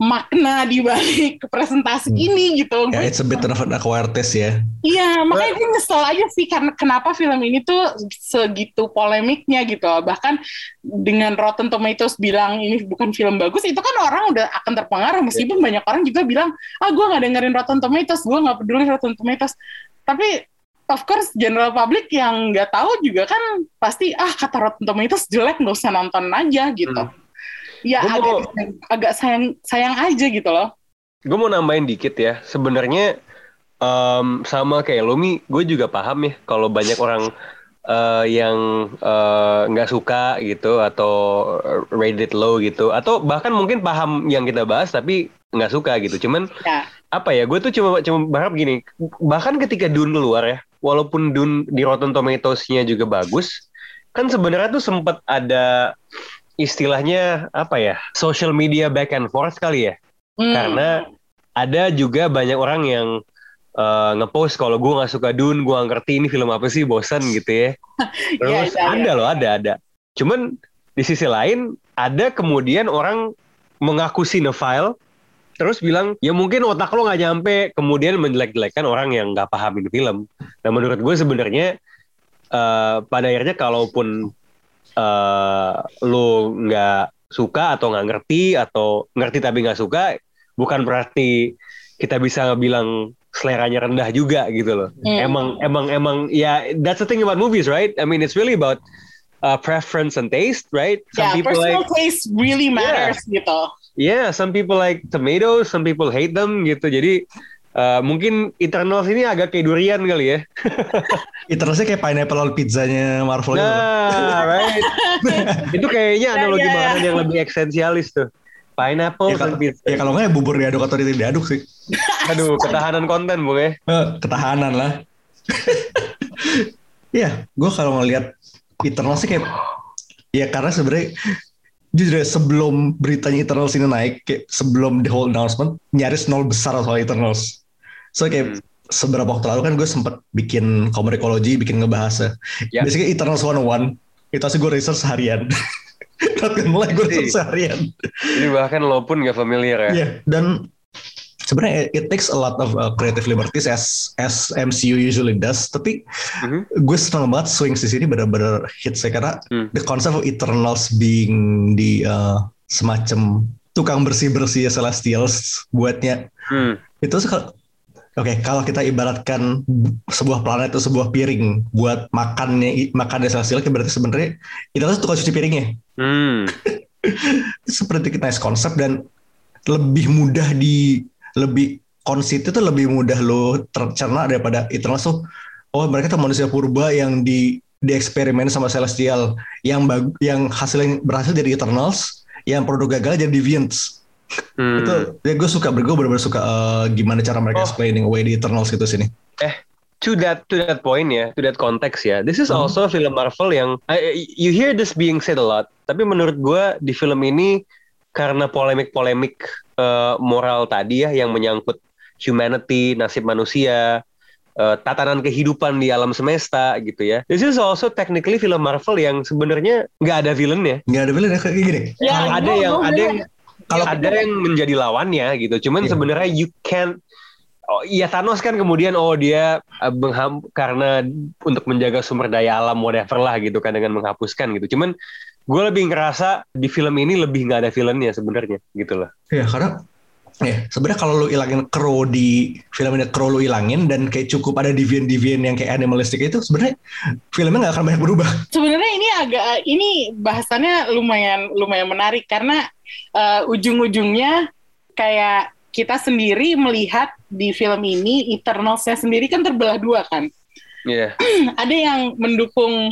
makna di balik presentasi Hmm. ini gitu. Ya, Gue- it's a bit of an acquired taste ya. Iya, makanya gue nyesel aja sih karena kenapa film ini tuh segitu polemiknya gitu. Bahkan dengan Rotten Tomatoes bilang ini bukan film bagus, itu kan orang udah akan terpengaruh. Meskipun banyak orang juga bilang, ah gue nggak dengerin Rotten Tomatoes, gue nggak peduli Rotten Tomatoes. Tapi of course general public yang nggak tahu juga kan pasti ah kata Rotten Tomatoes jelek nggak usah nonton aja gitu. Hmm. Ya Gua agak mau- agak sayang sayang aja gitu loh. Gue mau nambahin dikit ya. Sebenarnya em, sama kayak Lumi, gue juga paham ya kalau banyak orang eh, yang eh, nggak suka gitu atau rated low gitu atau bahkan mungkin paham yang kita bahas tapi nggak suka gitu. Cuman Ya. apa ya? Gue tuh cuma cuma berharap gini. Bahkan ketika Dune keluar ya, walaupun Dune di Rotten Tomatoes-nya juga bagus, kan sebenarnya tuh sempat ada istilahnya apa ya? Social media back and forth kali ya Hmm. karena ada juga banyak orang yang uh, ngepost kalau gue nggak suka Dune, gue nggak ngerti ini film apa sih, bosan gitu ya. Terus Iya, iya, ada loh, ada ada. Cuman di sisi lain ada kemudian orang mengaku cinephile terus bilang ya mungkin otak lo nggak nyampe kemudian menjelek-jelekan orang yang nggak paham ini film. Nah menurut gue sebenarnya uh, pada akhirnya kalaupun uh, lo nggak suka atau nggak ngerti atau ngerti tapi nggak suka bukan berarti kita bisa bilang seleranya rendah juga gitu loh. Hmm. Emang emang emang ya that's the thing about movies, right? I mean it's really about uh, preference and taste, right? Some yeah, people personal like taste really matters gitu. yeah, some people like tomatoes, some people hate them gitu. Jadi uh, mungkin Eternals ini agak kayak durian kali ya. Eternalsnya kayak pineapple on pizzanya Marvel gitu. Nah, right. itu kayaknya Ya, analogi ya. makanan yang lebih esensialis tuh. Pineapple Ya, kalau, pizza. ya kalau nggak ya bubur diaduk atau tidak diaduk sih. Aduh, ketahanan konten, Bung ya. Eh, ketahanan lah. Iya, gue kalau ngelihat Eternal sih kayak ya karena sebenarnya jujur ya, sebelum beritanya Eternals ini naik, kayak sebelum the whole announcement nyaris nol besar soal Eternals. So kayak seberapa waktu lalu kan gue sempet bikin komunikologi, bikin ngebahas Ya. Biasanya Eternals 101 itu sih gue research seharian. Not gonna lie, gue research seharian. Jadi bahkan lo pun gak familiar ya. Iya, dan sebenarnya it takes a lot of uh, creative liberties as as MCU usually does. Tapi Mhm. gue senang banget swings di sini benar-benar hit saya karena Hmm. the concept of Eternals being di uh, semacam tukang bersih-bersih Celestials buatnya Hmm. itu Oke, kalau kita ibaratkan bu- sebuah planet atau sebuah piring buat makannya makannya Celestial, berarti sebenarnya itu tuh tukang cuci piringnya. Hmm. seperti kita nice konsep dan lebih mudah di lebih konsep itu lebih mudah lo tercerna daripada Eternals tuh oh mereka tuh manusia purba yang di dieksperimen sama Celestial. Yang bag, yang hasilnya berhasil jadi Eternals yang produk gagal jadi Deviants Hmm. itu ya gue suka gue bener-bener suka eh, gimana cara Oh. mereka explaining away di Eternals itu sini to that to that point ya, to that konteks ya. This is Hmm. also film Marvel yang I- you hear this being said a lot, tapi menurut gua di film ini karena polemik-polemik eh, moral tadi ya yang menyangkut humanity, nasib manusia, eh, tatanan kehidupan di alam semesta gitu ya. This is also technically film Marvel yang sebenarnya nggak ada villainnya. nggak ada bilang kayak gini Ya, ada gua- yang ada yang kalau ada yang menjadi lawannya gitu. Cuman Iya. sebenarnya you can Oh, iya Thanos kan kemudian oh dia uh, mengham- karena untuk menjaga sumber daya alam whatever lah gitu kan dengan menghapuskan gitu. Cuman gue lebih ngerasa di film ini lebih nggak ada villainnya sebenarnya gitu loh. ya karena ya sebenarnya kalau lu ilangin crow di film ini crow lu ilangin dan kayak cukup ada deviant-deviant yang kayak animalistik itu sebenarnya filmnya nggak akan banyak berubah sebenarnya ini agak ini bahasannya lumayan lumayan menarik karena eh, ujung-ujungnya kayak kita sendiri melihat di film ini Eternals-nya sendiri kan terbelah dua kan. Iya. Ada yang mendukung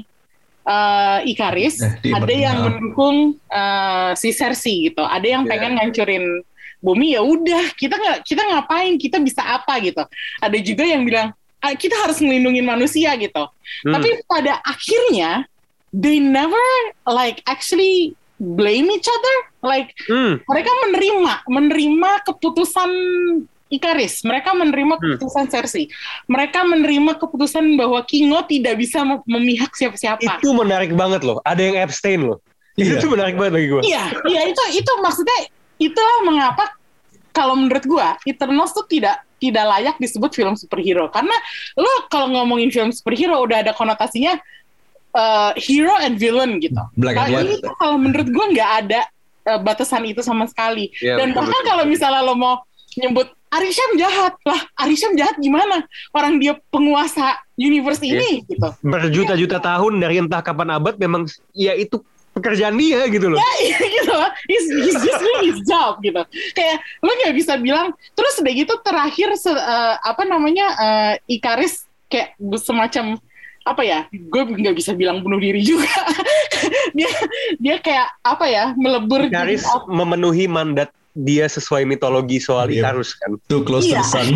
eh, Ikaris, Eh, di- ada yang mendukung eh, si Cersei gitu. Ada yang Iya. pengen ngancurin bumi ya udah kita nggak kita ngapain kita bisa apa gitu. Ada juga yang bilang "Ah, kita harus melindungi manusia gitu. Hmm. Tapi pada akhirnya they never like actually blame each other. Like Hmm. mereka menerima menerima keputusan Ikaris, mereka menerima Hmm. keputusan Cersei, mereka menerima keputusan bahwa Kingo tidak bisa mem- memihak siapa-siapa. Itu menarik banget loh. Ada yang abstain loh. Iya. Itu menarik banget bagi gue. Iya, iya itu itu maksudnya itulah mengapa kalau menurut gua Eternals tuh tidak tidak layak disebut film superhero karena lo kalau ngomongin film superhero udah ada konotasinya eh, hero and villain gitu. black and Nah, white ini tuh kalau menurut gua nggak ada eh, batasan itu sama sekali. Iya, Dan betul, bahkan kalau misalnya lo mau nyebut Arisham jahat lah, Arisham jahat gimana? Orang dia penguasa universe ini gitu. Berjuta-juta tahun dari entah kapan abad memang ya itu pekerjaan dia gitu loh. Iya gitu loh. He's, he's just doing his job gitu. Kayak lo nggak bisa bilang. Terus udah gitu terakhir se- eh, apa namanya eh, Ikaris kayak semacam apa ya? Gue nggak bisa bilang bunuh diri juga. dia dia kayak apa ya? Melebur. gitu. Karis memenuhi mandat dia sesuai mitologi soal Iya. Ikarus kan. too close to Iya. the sun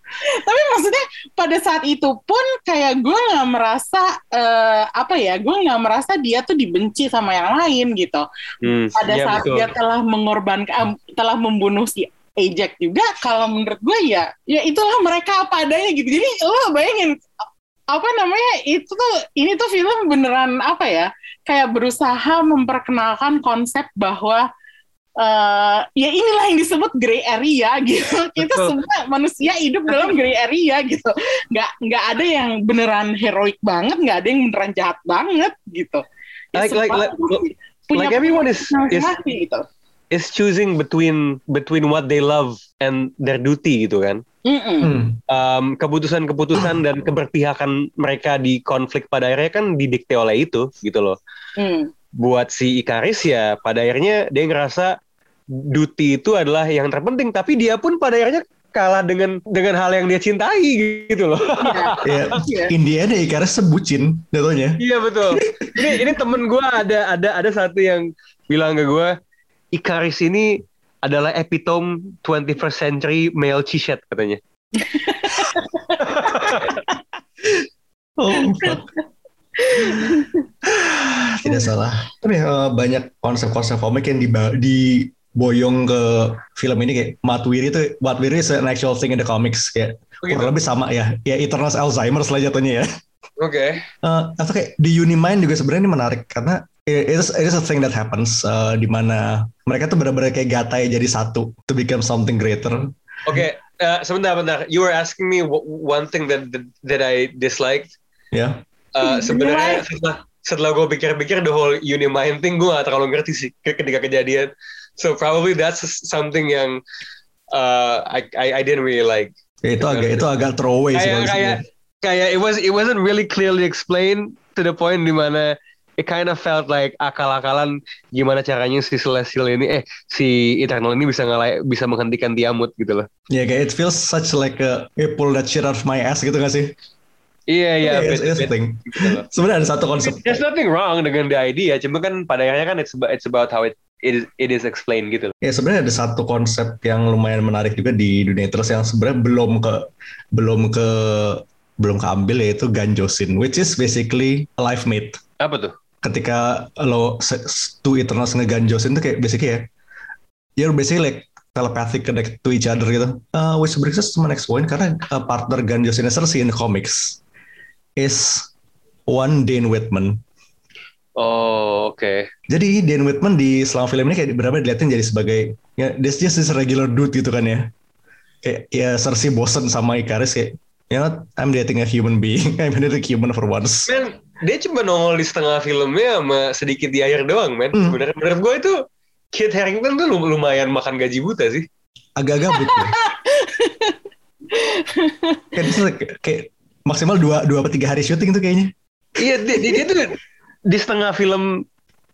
Tapi maksudnya pada saat itu pun kayak gue nggak merasa eh, apa ya? Gue nggak merasa dia tuh dibenci sama yang lain gitu. Hmm, pada iya, saat betul. dia telah mengorbankan telah membunuh si Ajax juga kalau menurut gue ya ya itulah mereka apa adanya gitu jadi lo bayangin apa namanya itu tuh ini tuh film beneran apa ya kayak berusaha memperkenalkan konsep bahwa eh ya inilah yang disebut gray area gitu kita Betul. semua manusia hidup dalam gray area gitu nggak nggak ada yang beneran heroik banget nggak ada yang beneran jahat banget gitu Ya, Like- like- like- punya like everyone is- is- gitu is choosing between between what they love and their duty gitu kan. Mm-mm. Hmm. Um, keputusan-keputusan dan keberpihakan mereka di konflik pada akhirnya kan didikte oleh itu gitu loh. Mm. Buat si Ikaris ya pada akhirnya dia ngerasa duty itu adalah yang terpenting tapi dia pun pada akhirnya kalah dengan dengan hal yang dia cintai gitu loh. ya Iya. Indiana Icarus sebucin jatuhnya Iya betul. Ini ini temen gue ada ada ada satu yang bilang ke gue, Ikaris ini adalah epitome 21st century male chishet katanya. Oh. Tidak salah. Tapi eh, banyak konsep-konsep komik yang diboyong ke film ini kayak Matwiri itu Matwiri is an actual thing in the comics kayak Oh, gitu? kurang lebih sama ya. Ya Eternals Alzheimer's lah jatuhnya ya. Oke. Eh, atau kayak di Unimind juga sebenarnya ini menarik karena it is, it is a thing that happens eh, di mana mereka tuh benar-benar kayak gatai jadi satu to become something greater. Oke, eh, sebentar, bentar. You were asking me one thing that that, that I disliked. Ya. Eh, sebenarnya setelah setelah gue pikir-pikir the whole Unimind thing gue gak terlalu ngerti sih ke- ketika kejadian. So probably that's something yang uh, I, I I didn't really like. Itu agak itu agak throwaway sih. Kayak kalau kayak kayak it was it wasn't really clearly explained to the point di mana it kind of felt like akal-akalan gimana caranya si Celestial ini eh si Eternal ini bisa ngalai bisa menghentikan Tiamut gitu loh. Ya kayak it feels such like a, a pull that shit out of my ass gitu gak sih? Iya iya. Yeah, it's, thing. gitu. Sebenarnya ada satu konsep. There's nothing wrong dengan the idea, cuma kan pada akhirnya kan it's about, it's about how it it is, it is explained gitu. Ya sebenarnya ada satu konsep yang lumayan menarik juga di dunia terus yang sebenarnya belum ke belum ke belum keambil yaitu ganjosin, which is basically a life mate. Apa tuh? Ketika lo two Eternals ngeganjosin tuh kayak basically ya, you're basically like telepathic connect to each other gitu. Uh, which brings us to my next point karena uh, partner ganjosin Cersei in the comics is one Dane Whitman. Oh oke. Jadi Dan Whitman di selama film ini kayak beberapa dilihatin jadi sebagai ya this just is regular dude gitu kan ya. Kayak ya Cersei bosen sama Ikaris kayak you know I'm dating a human being. I'm dating a human for once. Men, dia cuma nongol di setengah filmnya sama sedikit di akhir doang, men. Hmm. Sebenarnya menurut gue itu Kit Harington tuh lum- lumayan makan gaji buta sih. Agak-agak butuh. kayak, kayak maksimal dua dua atau tiga hari syuting tuh kayaknya. Iya, dia, dia, dia tuh di setengah film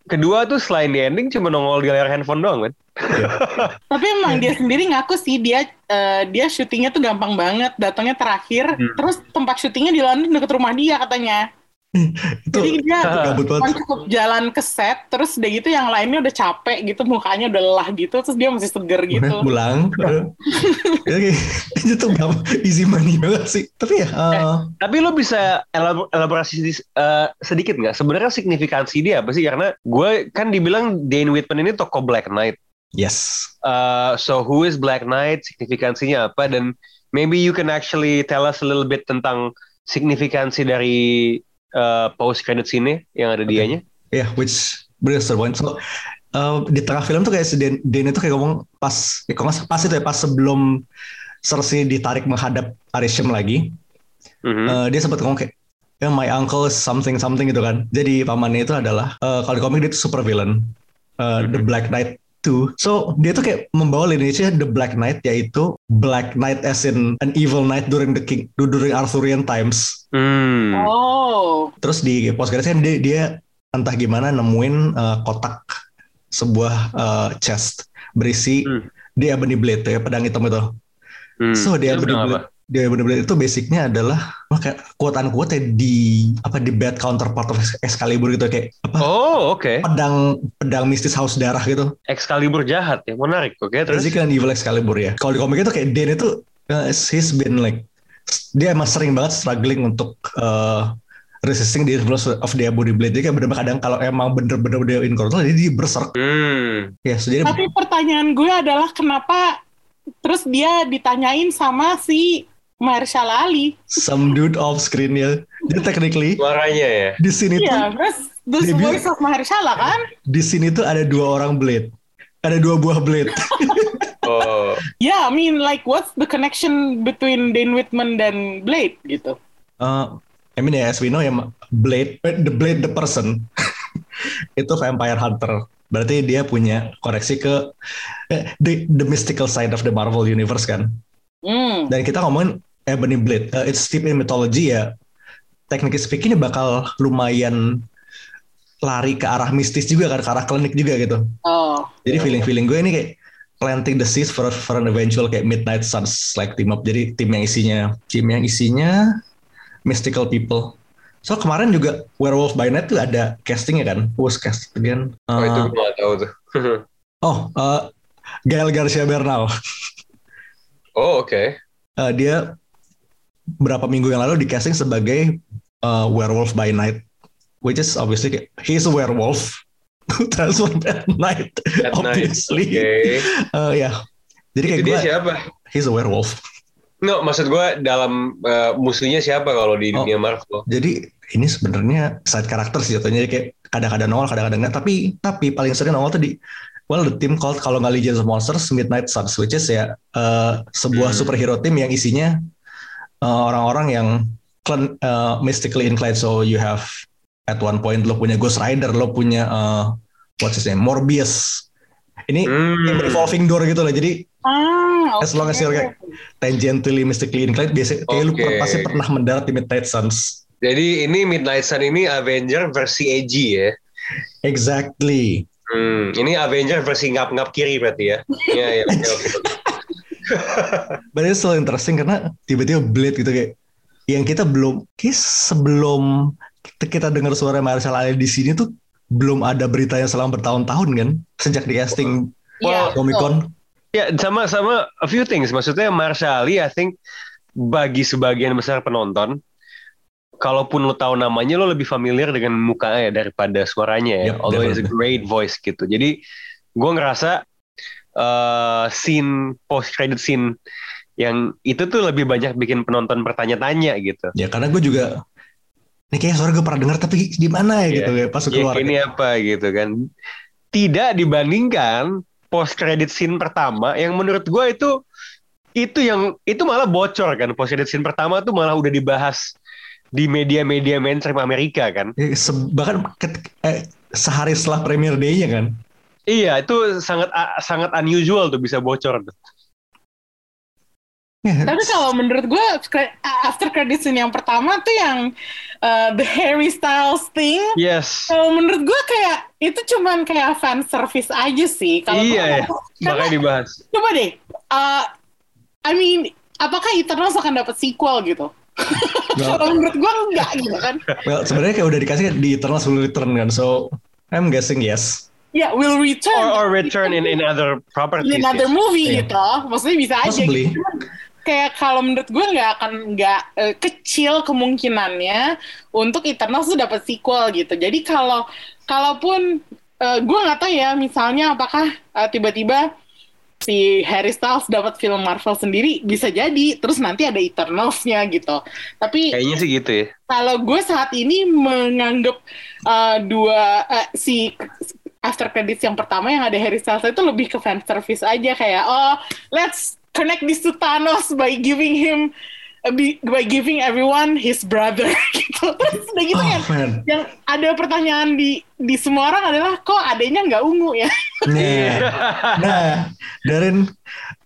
kedua tuh selain di ending cuma nongol di layar handphone doang, men. Tapi emang dia sendiri ngaku sih dia eh, dia syutingnya tuh gampang banget, datangnya terakhir, Hmm. terus tempat syutingnya di London deket rumah dia katanya. Itu Jadi dia banget. cukup jalan ke set, terus udah gitu yang lainnya udah capek gitu, mukanya udah lelah gitu, terus dia masih seger gitu. Pulang. kayak, itu tuh gampang, easy money banget sih. Tapi ya, uh, Tapi lo bisa elab- elaborasi eh, sedikit nggak? Sebenarnya signifikansi dia apa sih? Karena gue kan dibilang Dane Whitman ini tokoh Black Knight. yes. Uh, so who is Black Knight? Signifikansinya apa? Dan maybe you can actually tell us a little bit tentang signifikansi dari uh, post credit scene yang ada Oke. dianya. Ya, which brings the point. So, uh, di tengah film tuh kayak si Den, Den itu kayak ngomong pas, ya, pas itu ya, pas sebelum Cersei ditarik menghadap Arishem lagi, Mhm. uh, dia sempat ngomong kayak, ya my uncle is something something gitu kan. Jadi pamannya itu adalah, uh, kalau di komik dia itu super villain, uh, the Mhm. Black Knight too. So dia tuh kayak membawa lineage the Black Knight yaitu Black Knight as in an evil knight during the king during Arthurian times. Hmm. Oh, Terus di post credits kan dia, dia entah gimana nemuin uh, kotak sebuah uh, chest berisi Hmm. dia Ebony Blade tuh ya pedang hitam itu. Hmm. So dia Itu Ebony Blade, dia Blade itu basicnya adalah oh, kayak quote unquote ya di apa di bad counterpart of Excalibur gitu kayak apa Oh, oke. pedang pedang mistis haus darah gitu. Excalibur jahat ya, menarik. Oke, terus. Terus kan evil Excalibur ya. Kalau di komik itu kayak Dan itu uh, he's been like dia emang sering banget struggling untuk uh, resisting the influence of the Ebony Blade. Jadi kayak bener-bener kadang kalau emang bener-bener dia in control, dia, dia berserk. Hmm. Ya, so jadi tapi pertanyaan gue adalah kenapa terus dia ditanyain sama si Marshall Ali? some dude off screen ya. Jadi technically Suaranya ya. di sini tuh Iya, terus the voice of Mahershala kan? di sini tuh ada dua orang blade. Ada dua buah blade. Oh. Yeah, I mean like what's the connection between Dane Whitman dan Blade gitu? Uh, I mean ya, as we know ya, Blade, the Blade the person itu vampire hunter. Berarti dia punya koneksi ke eh, the, the mystical side of the Marvel universe kan. Hmm. Dan kita ngomongin Ebony Blade, uh, it's steeped in mythology ya. Technically speaking ini bakal lumayan lari ke arah mistis juga kan, ke arah klinik juga gitu. Oh. Jadi feeling-feeling gue ini kayak planting the seeds for for an eventual kayak Midnight Suns like team up. Jadi tim yang isinya tim yang isinya mystical people. So kemarin juga Werewolf by Night tuh ada castingnya kan? Who was cast again? Oh, itu Uh, gue gak tahu tuh. oh, uh, Gael Garcia Bernal. Oh oke. Eh, dia berapa minggu yang lalu di casting sebagai uh, werewolf by night, which is obviously he's a werewolf who transform at night, At night. obviously. Oke. Eh, ya, jadi kayak Itu dia siapa? he's a werewolf. No, maksud gue dalam eh, musuhnya siapa kalau di Oh. dunia Marvel? Jadi ini sebenarnya side character sih jatuhnya kayak kadang-kadang nongol, kadang-kadang enggak. Tapi tapi paling sering nongol tuh di well the team called kalau nggak Legion of Monsters Midnight Suns, which is ya eh, sebuah Hmm. superhero team yang isinya eh, orang-orang yang clan- eh, mystically inclined. So you have at one point lo punya Ghost Rider, lo punya eh, what's his name Morbius. Ini Hmm. revolving door gitu lah. Jadi Ah, as long as you're kayak tangentially mystically inclined, biasanya kayak lu Oke. per- pasti pernah mendarat di Midnight Suns. Jadi ini Midnight Sun ini Avenger versi edgy ya. Exactly. Hmm, ini Avenger versi ngap-ngap kiri berarti ya. Iya, iya, it's so interesting karena tiba-tiba Blade gitu kayak yang kita belum kayak sebelum kita dengar suara Marshall Ali di sini tuh belum ada beritanya selama bertahun-tahun kan sejak di casting Iya, Comic Con. Ya, sama sama a few things. Maksudnya Marshali, I think bagi sebagian besar penonton, kalaupun lo tahu namanya, lo lebih familiar dengan mukanya daripada suaranya ya. Yep, Although it's a great voice gitu. Jadi gue ngerasa eh, scene post credit scene yang itu tuh lebih banyak bikin penonton bertanya-tanya gitu. Ya karena gue juga ini kayak suara gue pernah dengar tapi di mana ya gitu ya pas Ya, keluar. ini apa gitu kan. Tidak dibandingkan post credit scene pertama yang menurut gue itu itu yang itu malah bocor kan post credit scene pertama tuh malah udah dibahas di media-media mainstream Amerika kan. Ya, se- bahkan ket- eh, sehari setelah premiere day-nya kan. Iya, itu sangat sangat unusual tuh bisa bocor tuh. Ya, Tapi kalau menurut gue after credit scene yang pertama tuh yang uh, the Harry Styles thing. Yes. Kalau menurut gue kayak itu cuman kayak fan service aja sih. Kalau Iya ya. karena Makanya dibahas. coba deh, uh, I mean, apakah Eternals akan dapat sequel gitu? Well, Kalau menurut gue enggak gitu kan. well, sebenarnya kayak udah dikasih di Eternals will return kan. So I'm guessing yes. Ya, will return. Or, or return in in other properties. in another movie Iya. gitu. Maksudnya bisa aja Possibly. gitu. Cuman Kayak kalau menurut gue nggak akan nggak eh, kecil kemungkinannya untuk Eternals tuh dapat sequel gitu. Jadi kalau kalaupun eh, gue nggak tahu ya misalnya apakah eh, tiba-tiba si Harry Styles dapat film Marvel sendiri bisa jadi terus nanti ada Eternals-nya gitu. Tapi Kayaknya sih gitu ya. kalau gue saat ini menganggap uh, dua uh, si after credits yang pertama yang ada Harry Styles itu lebih ke fan service aja kayak oh let's connect this to Thanos by giving him be- by giving everyone his brother gitu terus udah gitu Oh kan man. yang ada pertanyaan di di semua orang adalah kok adanya nggak ungu ya Nah, nah, Darin,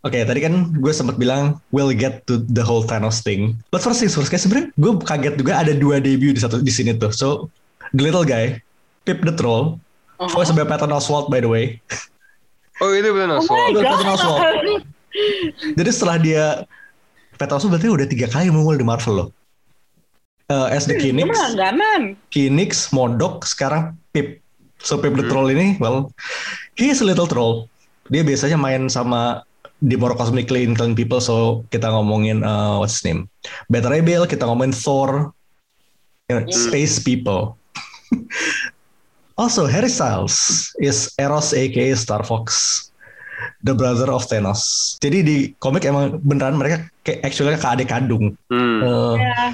oke tadi kan gue sempat bilang we'll get to the whole Thanos thing. But first things first, kayak sebenarnya gue kaget juga ada dua debut di satu di sini tuh. So the little guy, Pip the Troll, voice by Patton Oswalt by the way. Oh itu benar. oh my Udah Patton Oswalt. god Jadi setelah dia Oswalt berarti udah tiga kali muncul di Marvel loh. Eh, as the Dia Phoenix, langganan Phoenix, Modok, sekarang Pip. So Pip the Troll ini, well, he is a little troll. Dia biasanya main sama di more cosmically inclined people, so kita ngomongin uh, what's his name, Ray Bill, kita ngomongin Thor, you know, space people. also, Harry Styles is Eros aka Star Fox, the brother of Thanos. Jadi di komik emang beneran mereka kayak actually kayak adik kandung. Hmm. Uh, Yeah.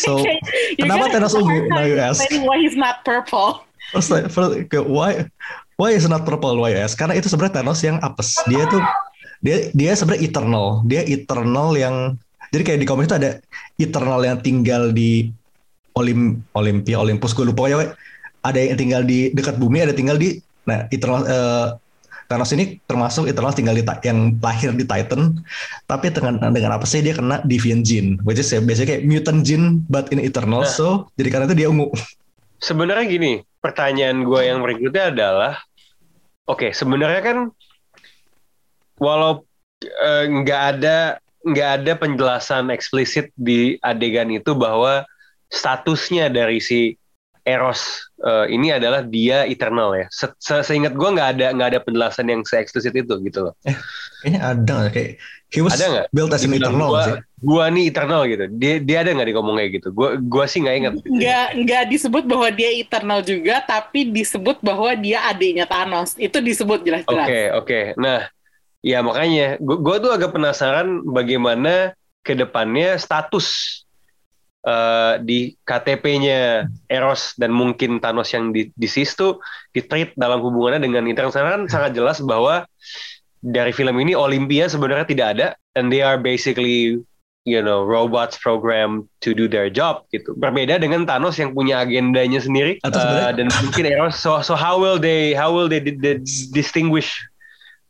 So, kenapa Thanos ungu? Now you ask. Why he's not purple? First, like, first, why why is not purple YS? Karena itu sebenarnya Thanos yang apes. Dia tuh dia dia sebenarnya eternal. Dia eternal yang jadi kayak di komik itu ada eternal yang tinggal di Olim Olympia Olympus gue lupa ya. Ada yang tinggal di dekat bumi, ada tinggal di nah eternal eh, Thanos ini termasuk eternal tinggal di yang lahir di Titan, tapi dengan dengan apa sih dia kena deviant gene, which is ya biasanya kayak mutant gene but in eternal. Nah. So jadi karena itu dia ungu. Sebenarnya gini, pertanyaan gue yang berikutnya adalah, oke, sebenarnya kan walau eh, nggak ada nggak ada penjelasan eksplisit di adegan itu bahwa statusnya dari si Eros eh, ini adalah dia eternal ya. Se se- seingat gue nggak ada nggak ada penjelasan yang se-eksplisit itu gitu loh. Kayaknya ada nggak? kayak he was Ada nggak? built as an eternal gua, sih. gua nih eternal gitu. Dia dia ada nggak di ngomong kayak gitu? Gua gua sih nggak ingat. nggak nggak disebut bahwa dia eternal juga tapi disebut bahwa dia adiknya Thanos itu disebut Oke jelas-jelas oke. Nah ya makanya gua, gua tuh agak penasaran bagaimana ke depannya status eh, di KTP-nya Eros dan mungkin Thanos yang di, di sis tuh ditreat dalam hubungannya dengan Karena kan sangat jelas bahwa dari film ini Olympia sebenarnya tidak ada and they are basically you know robots program to do their job gitu. Berbeda dengan Thanos yang punya agendanya sendiri Atau sebenarnya- dan mungkin Eros so so how will they how will they di- distinguish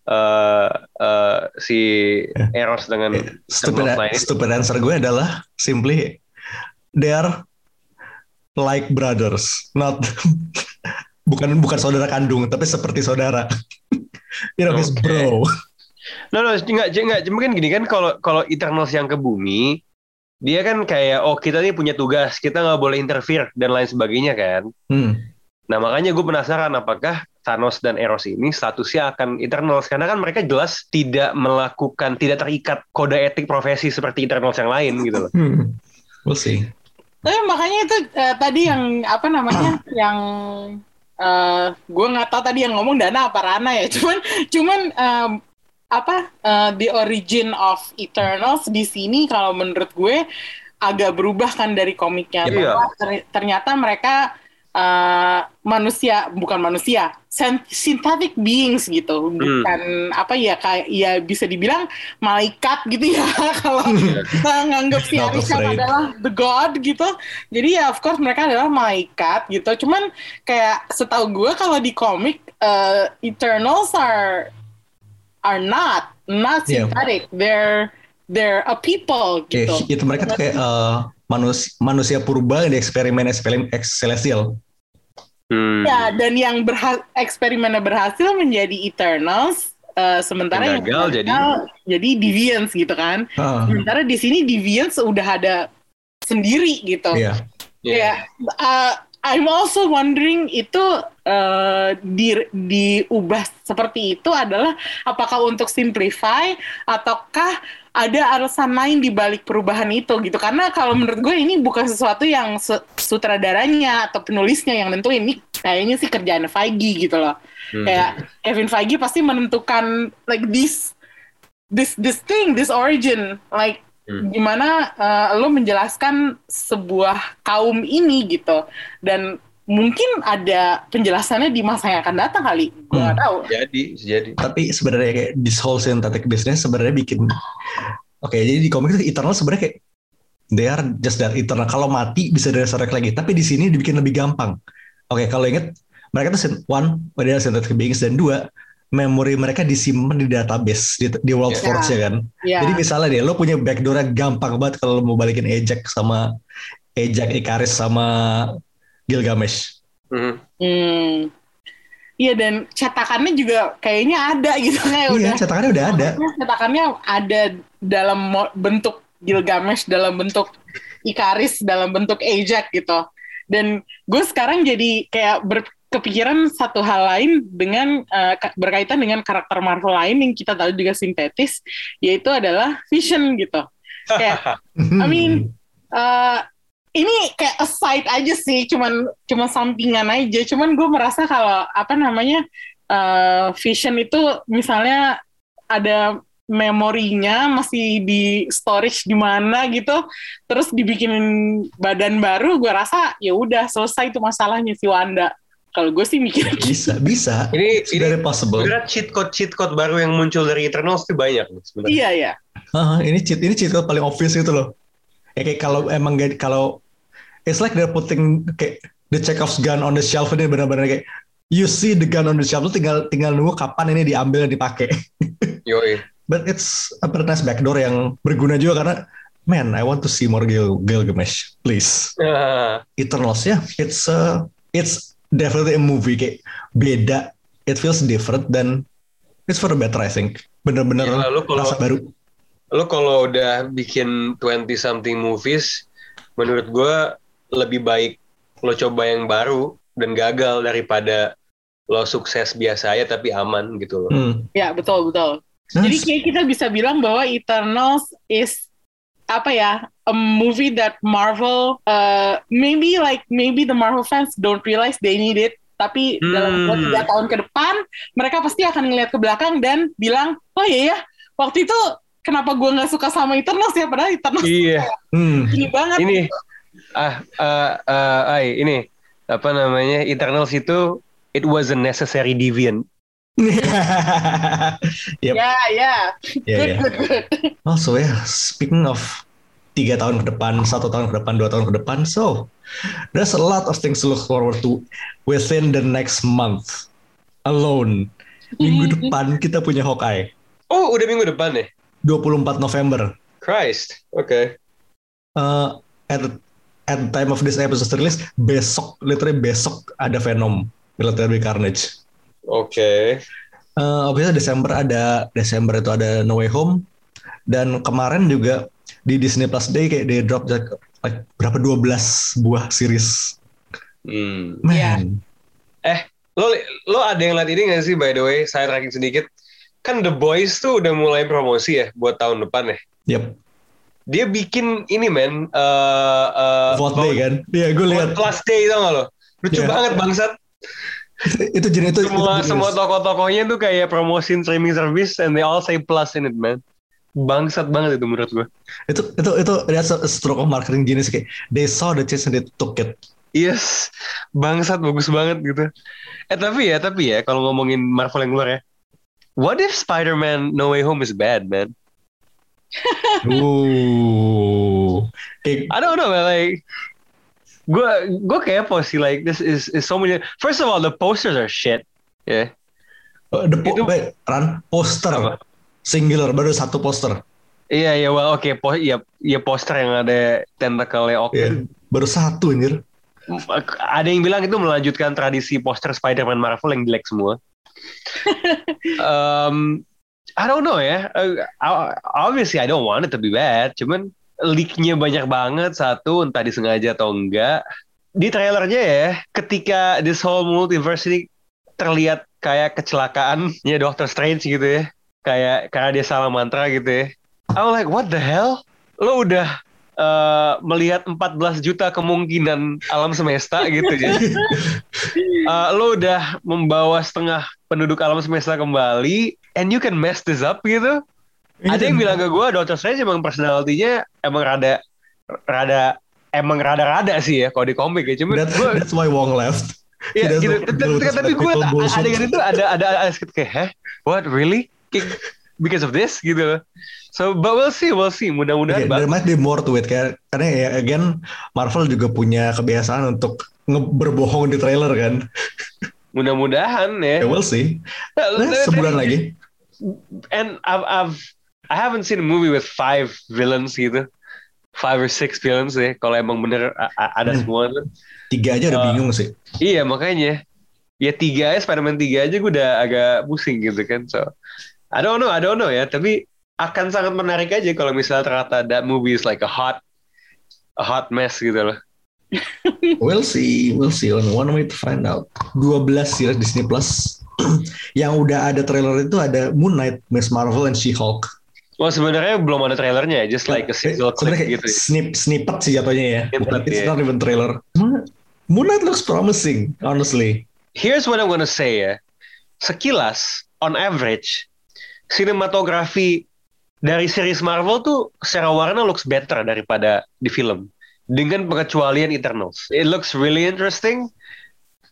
eh eh, si Eros dengan Stupid, stupid answer gue adalah simply they are like brothers, not bukan bukan saudara kandung, tapi seperti saudara. you know, his Oke. bro. No, no, enggak, enggak. Mungkin gini kan kalau kalau Eternals yang ke bumi, dia kan kayak oh kita nih punya tugas, kita nggak boleh interfere dan lain sebagainya kan. Hmm. Nah makanya gue penasaran apakah Thanos dan Eros ini statusnya akan Eternals karena kan mereka jelas tidak melakukan, tidak terikat kode etik profesi seperti Eternals yang lain gitu loh. Hmm. We'll see. Tapi makanya itu eh, tadi yang apa namanya yang eh gue nggak tahu tadi yang ngomong Dana apa Rana ya cuman cuman em, apa eh, the origin of Eternals di sini kalau menurut gue agak berubah kan dari komiknya Iya. bahwa ter- ternyata mereka eh, manusia bukan manusia synthetic beings gitu. Bukan apa ya kayak ya bisa dibilang malaikat gitu ya. Kalau kita nganggap si afraid. adalah the god gitu. Jadi ya of course mereka adalah malaikat gitu. Cuman kayak setahu gue kalau di komik eh, Eternals are are not not synthetic. They're they're a people gitu. itu mereka tuh kayak eh, manusia manusia purba yang di eksperimen eksperimen celestial. Hmm. Ya, dan yang berha- eksperimennya berhasil menjadi Eternals, eh, sementara Yang gagal jadi- jadi Deviants gitu kan. Ah, Sementara di sini Deviants udah ada sendiri gitu. Iya. Ya, uh, I'm also wondering itu uh, di diubah seperti itu adalah apakah untuk simplify ataukah ada alasan lain di balik perubahan itu gitu. Karena kalau menurut gue ini bukan sesuatu yang su- sutradaranya atau penulisnya yang nentuin. Ini kayaknya sih kerjaan Feige gitu loh. Hmm. kayak Kevin Feige pasti menentukan like this this this thing this origin. Like Hmm. gimana uh, lo menjelaskan sebuah kaum ini gitu. Dan mungkin ada penjelasannya di masa yang akan datang kali gue nggak Hmm. tahu Jadi, jadi. Tapi sebenarnya kayak this whole synthetic business sebenarnya bikin Oke, jadi di komik itu Eternal sebenarnya kayak they are just that eternal. Kalau mati bisa resurrect lagi. Tapi di sini dibikin lebih gampang. Oke, kalau inget mereka tuh one, mereka synthetic beings dan dua, memori mereka disimpan di database di, di World Ya. Force ya kan. ya Jadi misalnya deh, lo punya backdoor gampang banget kalau lo mau balikin Ejak sama Ejak Ikaris sama Gilgamesh. Hmm. hmm. Iya dan cetakannya juga kayaknya ada gitu kayak udah Iya, cetakannya udah ada. cetakannya ada dalam bentuk Gilgamesh dalam bentuk Ikaris dalam bentuk Ajax gitu dan gue sekarang jadi kayak berkepikiran satu hal lain dengan ka- berkaitan dengan karakter Marvel lain yang kita tahu juga sintetis yaitu adalah Vision gitu kayak I mean eh, ini kayak aside aja sih, cuman cuma sampingan aja. Cuman gue merasa kalau apa namanya eh, Vision itu misalnya ada memorinya masih di storage di mana gitu, terus dibikinin badan baru, gue rasa ya udah selesai itu masalahnya si Wanda. Kalau gue sih mikir gitu. bisa, bisa. Ini ini very possible. sebenarnya cheat code cheat code baru yang muncul dari Eternals itu banyak sebenarnya. Iya ya. Ah, ini cheat ini cheat code paling obvious itu loh. Ya kayak kalau emang gak, kalau it's like they're putting kayak the Chekhov's gun on the shelf ini benar-benar kayak you see the gun on the shelf lu tinggal tinggal nunggu kapan ini diambil dan dipakai. Yoi. But it's a very nice backdoor yang berguna juga karena man, I want to see more Gil Gilgamesh, please. Ah, Eternals ya, it's a, it's definitely a movie kayak beda. It feels different dan it's for the better I think. Bener-bener kalau- rasa baru. lo kalau udah bikin 20 something movies menurut gue lebih baik lo coba yang baru dan gagal daripada lo sukses biasa aja tapi aman gitu loh. Hmm. Ya betul betul. Nah, Jadi kayak kita bisa bilang bahwa Eternals is apa ya a movie that Marvel uh, maybe like maybe the Marvel fans don't realize they need it tapi dalam dua Hmm. tiga tahun ke depan mereka pasti akan ngeliat ke belakang dan bilang oh iya ya waktu itu kenapa gue nggak suka sama Eternals ya padahal Eternals Iya, hmm. ini banget ini ah ah ah, ay, ini apa namanya Eternals itu it was a necessary deviant. Yep. ya ya Ya, good ya. good good Also ya, speaking of tiga tahun ke depan, satu tahun ke depan, dua tahun ke depan, so there's a lot of things to look forward to within the next month alone. Minggu depan kita punya Hawkeye, Oh, udah minggu depan ya? 24 November. Christ. Oke. Uh, at the, at time of this episode release, besok, literally besok ada Venom, Military Carnage. Oke. Uh, obviously Desember ada Desember itu ada No Way Home dan kemarin juga di Disney Plus Day kayak they drop like, like berapa 12 buah series. Hmm. Man. Lo lo ada yang lihat ini nggak sih by the way? Saya tracking sedikit. Kan The Boys tuh udah mulai promosi ya buat tahun depan ya. Yep. Dia bikin ini men uh, uh, Vote Day kan. Iya, gue lihat. Plus Day tau gak lo? Lucu Iya. banget bangsat. itu jenis itu Semua itu semua jenis. tokoh-tokohnya tuh kayak promosiin streaming service and they all say plus in it man. Bangsat banget itu menurut gue. itu itu itu that's a stroke of marketing genius kayak they saw the chance and they took it. Yes, bangsat bagus banget gitu. Eh tapi ya, tapi ya kalau ngomongin Marvel yang luar ya. What if Spider-Man No Way Home is bad, man? Ooh. I don't know, man. Like, gue gue kepo sih. Like, this is is so many. First of all, the posters are shit. Yeah. uh, the po- Itu- wait, Ran, poster Apa? singular baru satu poster. Iya, iya, well, oke, po iya, iya poster yang ada tentakelnya oke. Iya, baru satu anjir. Ada yang bilang itu melanjutkan tradisi poster Spider-Man Marvel yang jelek semua. um, I don't know ya. Uh, obviously I don't want it to be bad. Cuman leak-nya banyak banget satu entah disengaja atau enggak. Di trailernya ya, ketika this whole multiverse ini terlihat kayak kecelakaan ya Doctor Strange gitu ya. Kayak karena dia salah mantra gitu ya. I'm like what the hell? Lo udah eh, melihat 14 juta kemungkinan alam semesta gitu ya. Eh, lo udah membawa setengah penduduk alam semesta kembali and you can mess this up gitu. Ada yang bilang ke gue Doctor Strange emang personalitinya emang rada rada emang rada-rada sih ya kalau di komik ya. Cuma That's, gue that's why Wong left. Iya, gitu. Tapi- gue adegan itu ada ada ada kayak, heh, what really? Kayak, Because of this gitu loh. So, but we'll see, we'll see. Mudah-mudahan Okay, there might be more to it kayak karena ya again Marvel juga punya kebiasaan untuk berbohong di trailer kan. Mudah-mudahan ya. Ya we'll see. Nah, Nah, sebulan lagi. And I've, I've I haven't seen a movie with five villains gitu. Five or six villains ya. Kalau emang bener ada Hmm. semua. Tiga aja udah Uh, bingung sih. Iya makanya. Ya tiga aja Spider-Man tiga aja gue udah agak pusing gitu kan. So I don't know, I don't know ya. Tapi akan sangat menarik aja kalau misalnya ternyata that movie is like a hot a hot mess gitu loh. We'll see, we'll see. On one way to find out. 12 series Disney Plus. yang udah ada trailer itu ada Moon Knight, Miss Marvel, and She-Hulk. Well sebenarnya belum ada trailernya, just like a single clip gitu. ya. snip, snippet sih jatuhnya ya. Bukan, it's iya. not even trailer. Moon Knight looks promising, honestly. Here's what I'm gonna say ya. Sekilas, on average, sinematografi dari series Marvel tuh secara warna looks better daripada di film. Dengan pengecualian Eternals. It looks really interesting.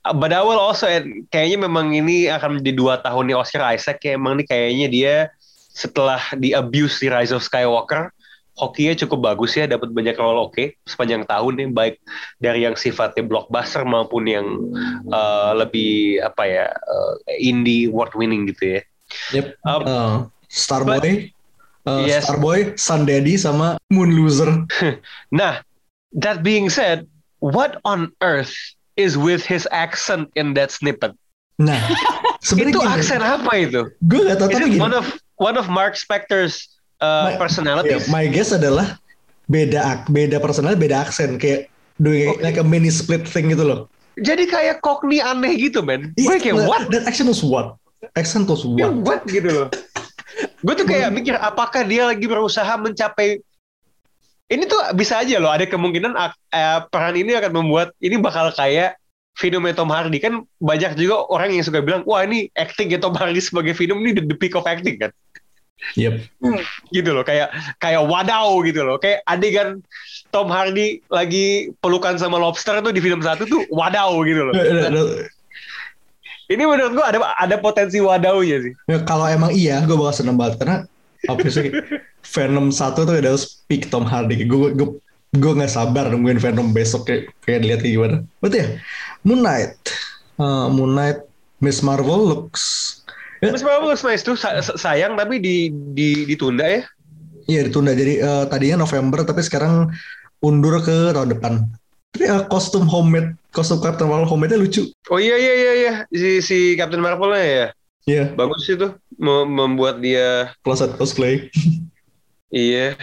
Uh, But I will also add, kayaknya memang ini akan menjadi dua tahunnya Oscar Isaac. Kayak emang nih kayaknya dia setelah di abuse di Rise of Skywalker, hokinya cukup bagus ya, dapat banyak role oke sepanjang tahun nih, baik dari yang sifatnya blockbuster maupun yang uh, lebih apa ya uh, indie award winning gitu ya. Yep. Um, Uh, Starboy, uh, Yes. Starboy, Sun Daddy, sama Moon Loser. Nah, that being said, what on earth is with his accent in that snippet? Nah, itu gini, aksen apa itu? gue gak tau tapi gini. one of one of Mark Spector's uh, My- personalities? Ya, my guess adalah beda beda personal, beda aksen. Kayak doing like a mini split thing gitu loh. Jadi kayak Cockney aneh gitu, men. Gue kayak That- what? That action was what? Action was Ya, what? what gitu loh. Gue tuh kayak mikir apakah dia lagi berusaha mencapai ini tuh bisa aja loh ada kemungkinan ak- eh, peran ini akan membuat ini bakal kayak Venom Tom Hardy kan banyak juga orang yang suka bilang wah ini acting Tom Hardy sebagai Venom ini the, the peak of acting kan Yep. gitu loh kayak kayak wadaw gitu loh kayak adegan Tom Hardy lagi pelukan sama lobster tuh di film satu tuh wadaw gitu loh ini menurut gua ada ada potensi wadawnya sih Ya, kalau emang iya, gue bakal seneng banget karena apa sih Venom 1 tuh udah speak Tom Hardy. Gue gue gue nggak sabar nungguin Venom besok kayak kayak lihat kayak gimana. Betul ya. Moon Knight, Uh, Moon Knight, Miss Marvel looks Mas Marvel looks nice tuh sa- sa- sayang tapi di, di ditunda ya Iya ditunda jadi eh, tadinya November tapi sekarang undur ke tahun depan. Eh, kostum homemade, kostum Captain Marvel homemade-nya lucu. oh iya iya iya iya si si Captain Marvel ya Iya, bagus itu Mem- membuat dia closet cosplay. iya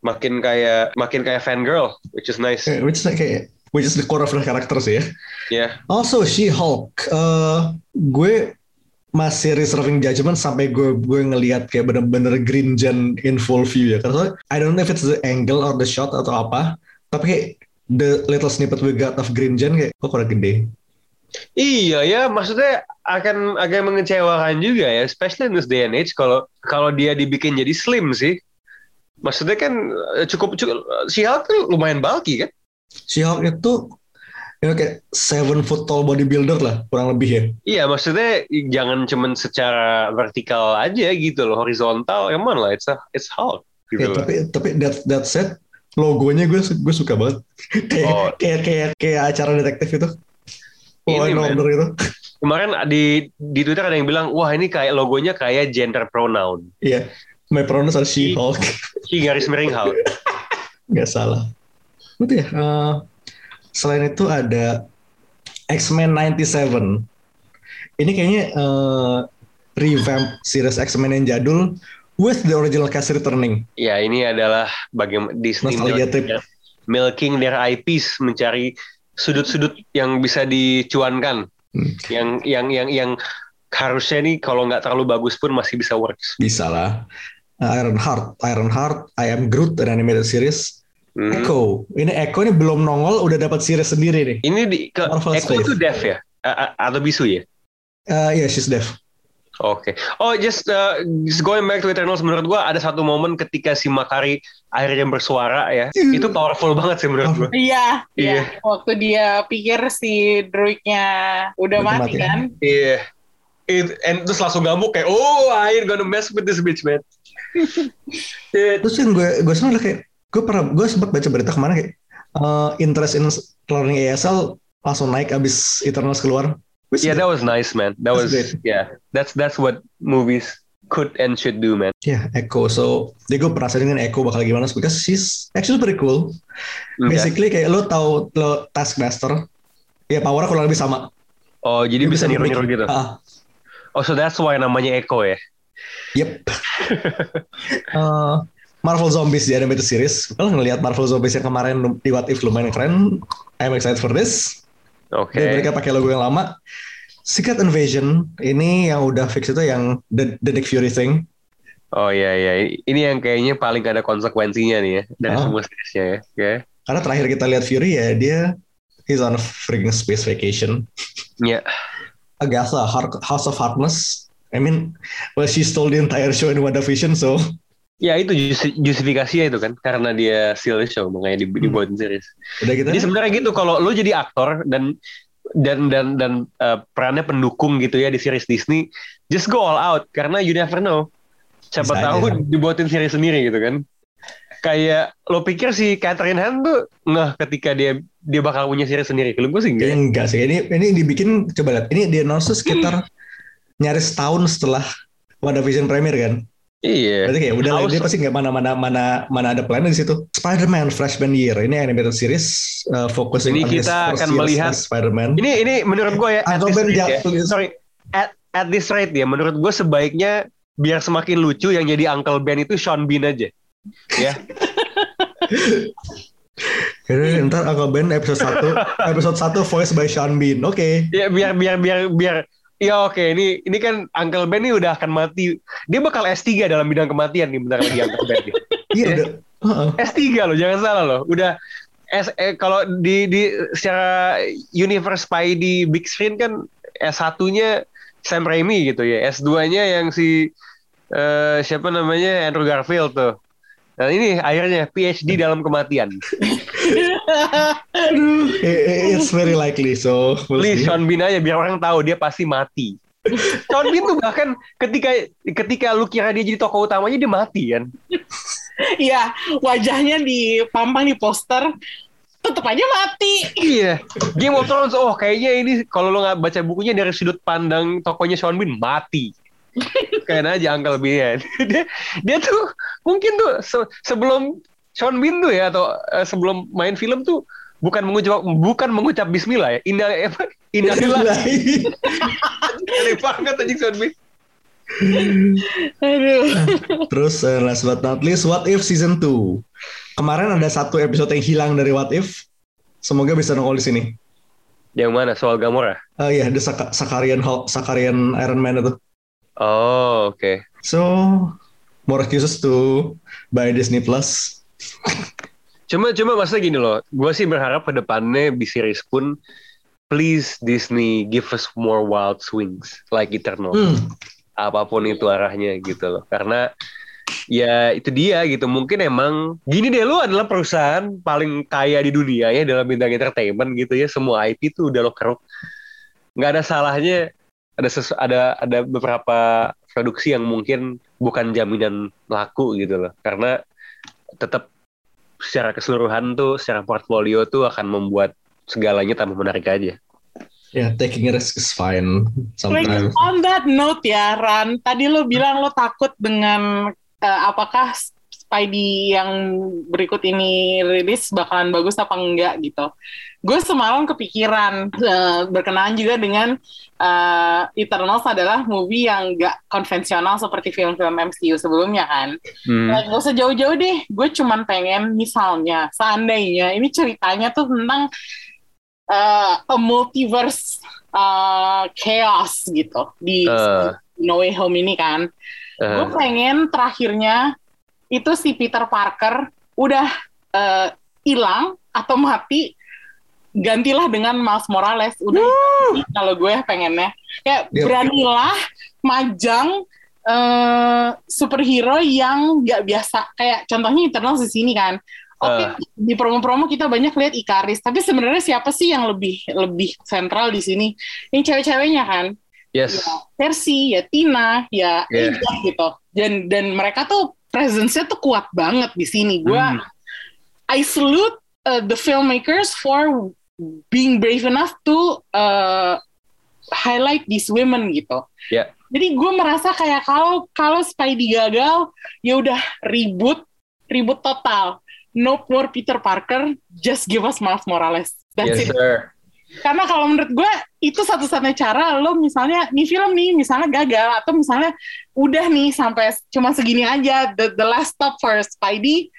makin kayak makin kayak fangirl which is nice Eh, which is like kayak which is the core of the character sih ya. ya Also She-Hulk, eh gue masih reserving judgment sampai gue gue ngelihat kayak bener-bener green gen in full view ya. Karena I don't know if it's the angle or the shot atau apa, tapi kayak the little snippet we got of green gen kayak kok kurang gede. Iya ya, maksudnya akan agak mengecewakan juga ya, especially in this day and age kalau kalau dia dibikin jadi slim sih. Maksudnya kan eh, cukup cukup si Hulk tuh lumayan bulky kan? She-Hulk itu ya kayak seven foot tall bodybuilder lah kurang lebih ya. Iya, maksudnya jangan cuman secara vertikal aja gitu loh, horizontal, emang lah, it's a, it's Hulk. Gitu Ya, tapi tapi that that said logonya gue gue suka banget. kayak, Oh. kayak kayak kayak acara detektif itu. Law Ini, and. Order itu. Kemarin di di Twitter ada yang bilang, wah ini kayak logonya kayak gender pronoun. Iya. My pronouns are She-Hulk. Si garis miring Hulk. nggak salah. Betul ya. eh, selain itu ada X-Men 97. Ini kayaknya eh, revamp series X-Men yang jadul with the original cast returning. Ya ini adalah bagaimana Disney milking, milking their IPs mencari sudut-sudut yang bisa dicuankan, Hmm. yang yang yang yang harusnya nih kalau nggak terlalu bagus pun masih bisa works. Bisa lah. Iron Heart, Iron Heart, I Am Groot, dan animated series. Hmm. Echo, ini Echo ini belum nongol, udah dapat series sendiri nih. Ini di ke, Marvel Space. tuh deaf ya, A- a- atau bisu ya? Eh Iya, she's deaf. Oke. Oh, just, uh, just going back to Eternals, menurut gua ada satu momen ketika si Makari akhirnya bersuara ya, itu powerful banget sih menurut gua. Iya, Iya. iya. Waktu dia pikir si druidnya udah mati mati. kan. Iya. It- and terus langsung ngamuk kayak, oh, ain't gonna mess with this bitch, man. Iya, Terus yang gue gue seneng kayak gue pernah gue sempat baca berita ke mana kayak eh, interest in learning ASL langsung naik abis Eternals keluar. Which Yeah, that was nice, man. That was great. yeah. That's that's what movies could and should do, man. Ya, Echo. So, dia gue penasaran dengan Echo bakal gimana because she's actually pretty cool. Yeah. Basically kayak lo tahu lo Taskmaster, ya powernya kurang lebih sama. Oh, jadi Dia bisa niru-niru gitu. Ah, Oh, so that's why namanya Echo ya. yep. Eh, Marvel Zombies di animated series. Kalau ngelihat Marvel Zombies yang kemarin di What If lumayan keren. I'm excited for this. Oke. Dan mereka pakai logo yang lama. Secret Invasion ini yang udah fix itu yang the, the Nick Fury thing. Oh iya iya. Ini yang kayaknya paling ada konsekuensinya nih ya dari Ah. semua seriesnya ya. Oke. Karena terakhir kita lihat Fury ya dia he's on a freaking space vacation. Ya. Agatha, Har- House of Harkness. I mean, well she stole the entire show in WandaVision, so Ya itu justi- justifikasinya itu kan karena dia the show makanya di, dibuatin series. udah gitu. Jadi sebenarnya gitu kalau lu jadi aktor dan dan dan dan uh, perannya pendukung gitu ya di series Disney, just go all out karena you never know. Siapa Bisa tahu aja. dibuatin series sendiri gitu kan. Kayak lo pikir si Catherine Han tuh nggak ketika dia dia bakal punya series sendiri. Kalau gue sih enggak. enggak sih. Ini ini dibikin coba lihat. Ini di announce sekitar nyaris tahun setelah WandaVision premier kan. Iya. Berarti kayak udah lah, dia pasti nggak mana mana mana mana ada plan di situ. Spider-Man Freshman Year ini animated series uh, focusing Ini kita akan melihat- Spider-Man. Ini ini menurut gue ya. at rate ja- ya. Sorry. At, at this rate ya, menurut gue sebaiknya biar semakin lucu yang jadi Uncle Ben itu Sean Bean aja. Ya. Jadi ntar Uncle Ben episode 1 episode 1 voice by Sean Bean. Oke. Ya biar biar biar biar Ya oke, ini ini kan Uncle Ben ini udah akan mati. Dia bakal S3 dalam bidang kematian nih bentar lagi Uncle Ben. Iya udah. Heeh. S3 loh, jangan salah loh. Udah S eh, kalau di di secara universe Spidey big screen kan S1-nya Sam Raimi gitu ya. S2-nya yang si eh, siapa namanya Andrew Garfield tuh. Nah ini akhirnya PhD dalam kematian. It's very likely so. we'll Please. Sean Bean aja biar orang tahu dia pasti mati. Sean Bean tuh bahkan ketika ketika lu kira dia jadi tokoh utamanya dia mati kan. Iya, wajahnya dipampang di poster, tetep aja mati. Iya. Game of Thrones oh kayaknya ini kalau lo nggak baca bukunya dari sudut pandang tokohnya Sean Bean mati. Kayaknya aja Uncle Bean ya. dia dia tuh mungkin tuh se- sebelum Sean Bean tuh ya atau eh, sebelum main film tuh bukan mengucap bukan mengucap bismillah ya. Indah apa? Innalillah. Aneh banget anjing Sean Bean. Aduh. Terus uh, last but not least, What If Season 2. Kemarin ada satu episode yang hilang dari What If. Semoga bisa nongol di sini. Yang mana soal Gamora? Oh iya, ada Saka- Sakarian Hulk, Sakarian Iron Man itu. Oh, oke. So, more excuses to buy Disney Plus. Cuma cuma maksudnya gini loh, gue sih berharap ke depannya di series pun please Disney give us more wild swings like Eternal. Hmm. Apa pun itu arahnya gitu loh. Karena ya itu dia gitu. Mungkin emang gini deh lu adalah perusahaan paling kaya di dunia ya dalam bidang entertainment gitu ya. Semua IP tuh udah lo keruk. Nggak ada salahnya ada sesu- ada ada beberapa produksi yang mungkin bukan jaminan laku gitu loh. Karena tetap secara keseluruhan tuh secara portfolio tuh akan membuat segalanya tambah menarik aja. Ya, taking a risk is fine Like, sometimes. on that note ya, Ran, tadi lo bilang lo takut dengan eh, apakah Spidey yang berikut ini rilis bakalan bagus apa enggak gitu. Gue semalam kepikiran eh, berkenaan juga dengan eh, Eternals adalah movie yang gak konvensional seperti film-film MCU sebelumnya kan. Hmm. Nah, gak usah jauh-jauh deh, gue cuman pengen misalnya, seandainya ini ceritanya tuh tentang uh, a multiverse uh, chaos gitu di Eh. No Way Home ini kan. Eh, Gue pengen terakhirnya itu si Peter Parker udah uh, hilang atau mati, gantilah dengan Miles Morales. Udah itu kalau gue pengennya. Kayak Yep. beranilah majang eh, superhero yang nggak biasa. Kayak contohnya Eternals di sini kan. Oke, Eh. di promo-promo kita banyak lihat Ikaris, tapi sebenarnya siapa sih yang lebih lebih sentral di sini? Yang cewek-ceweknya kan? yes. ya Percy, ya Tina, ya Yeah. Aja gitu. Dan dan mereka tuh presence-nya tuh kuat banget di sini. Gua Hmm. I salute uh, the filmmakers for being brave enough to uh, highlight these women gitu. Ya. Jadi gue merasa kayak kalau kalau Spidey gagal, ya udah ribut, ribut total. No more Peter Parker, just give us Miles Morales. That's Yes, it. sir. Karena kalau menurut gue itu satu-satunya cara lo misalnya nih film nih misalnya gagal atau misalnya udah nih sampai cuma segini aja the, the last stop for Spidey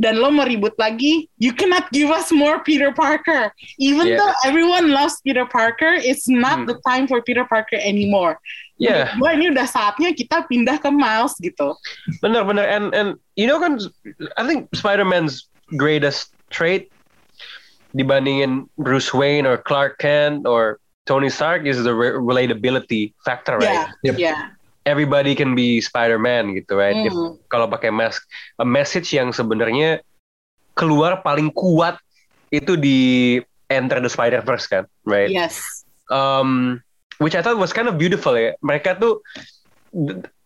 dan lo mau ribut lagi you cannot give us more Peter Parker even Yeah. though everyone loves Peter Parker it's not Hmm. the time for Peter Parker anymore. Yeah. Gue ini udah saatnya kita pindah ke Miles gitu. Bener bener and and you know kan I think Spider-Man's greatest trait dibandingin Bruce Wayne or Clark Kent or Tony Stark is the re- relatability factor right. Ya, Yep. ya. Everybody can be Spider-Man gitu right. If- Hmm. kalau pakai mask a message yang sebenarnya keluar paling kuat itu di Enter the Spider-Verse kan right. Yes. um, which I thought was kind of beautiful ya. Mereka tuh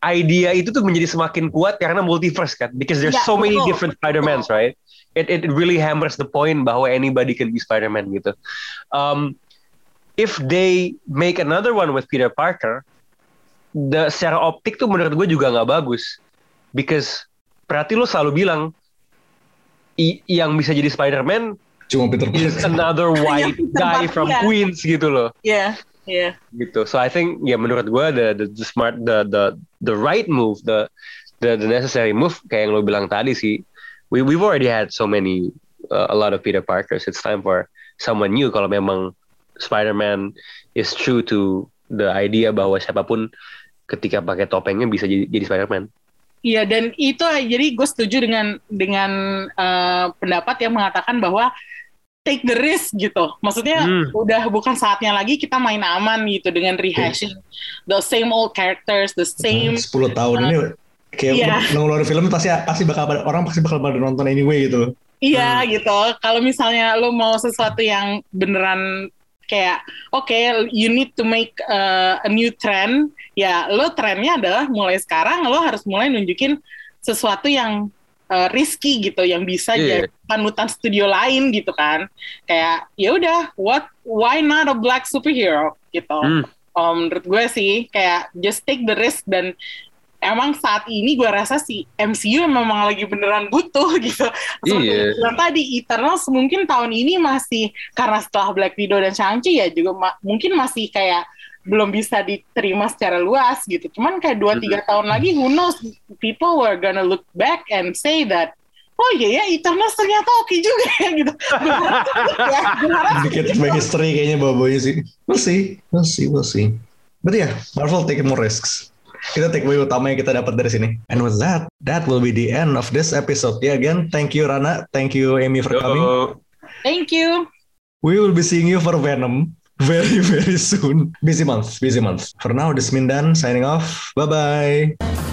idea itu tuh menjadi semakin kuat karena multiverse kan, because there's Ya, so many betul. different Spider-Mans, right? It it really hammers the point bahwa anybody can be Spider-Man gitu. Um, if they make another one with Peter Parker, the secara optik tuh menurut gue juga nggak bagus, because berarti lo selalu bilang i- yang bisa jadi Spider-Man Cuma Peter is Parker. another white Peter guy from ya. Queens gitu loh Ya, ya. gitu. So I think ya menurut gue the, the the smart the the the right move the the the necessary move kayak yang lo bilang tadi sih. We we've already had so many uh, a lot of Peter Parkers. It's time for someone new. Kalau memang Spider-Man is true to the idea bahwa siapa pun ketika pakai topengnya bisa jadi, jadi Spider-Man. Iya dan itu jadi gue setuju dengan dengan eh, pendapat yang mengatakan bahwa take the risk gitu. Maksudnya Hmm. udah bukan saatnya lagi kita main aman gitu dengan rehashing the same old characters, the same 10 tahun ini kayak ngeluarin film pasti pasti bakal orang pasti bakal pada nonton anyway gitu. Iya gitu. Kalau misalnya lo mau sesuatu yang beneran kayak oke you need to make uh, a new trend ya lo trennya adalah mulai sekarang lo harus mulai nunjukin sesuatu yang uh, risky gitu yang bisa Iya. jadi panutan studio lain gitu kan kayak ya udah what why not a black superhero gitu Hmm. Um, menurut gue sih kayak just take the risk dan emang saat ini gue rasa si MCU memang lagi beneran butuh gitu. Seperti Iya. bilang tadi Eternals mungkin tahun ini masih karena setelah Black Widow dan Shang-Chi ya juga ma- mungkin masih kayak belum bisa diterima secara luas gitu. Cuman kayak 2-3 tahun lagi who knows people were gonna look back and say that Oh iya ya, Eternals ternyata oke juga ya gitu. Harap ya, history kayaknya bawa-bawanya sih. We'll see, we'll see, we'll see. But yeah, Marvel take more risks. Kita take away utama yang kita dapat dari sini. And with that, that will be the end of this episode. Yeah, again, thank you Rana, thank you Amy for coming. Yo. thank you. We will be seeing you for Venom very very soon. Busy month, busy month. For now, this is Mindan signing off. Bye bye.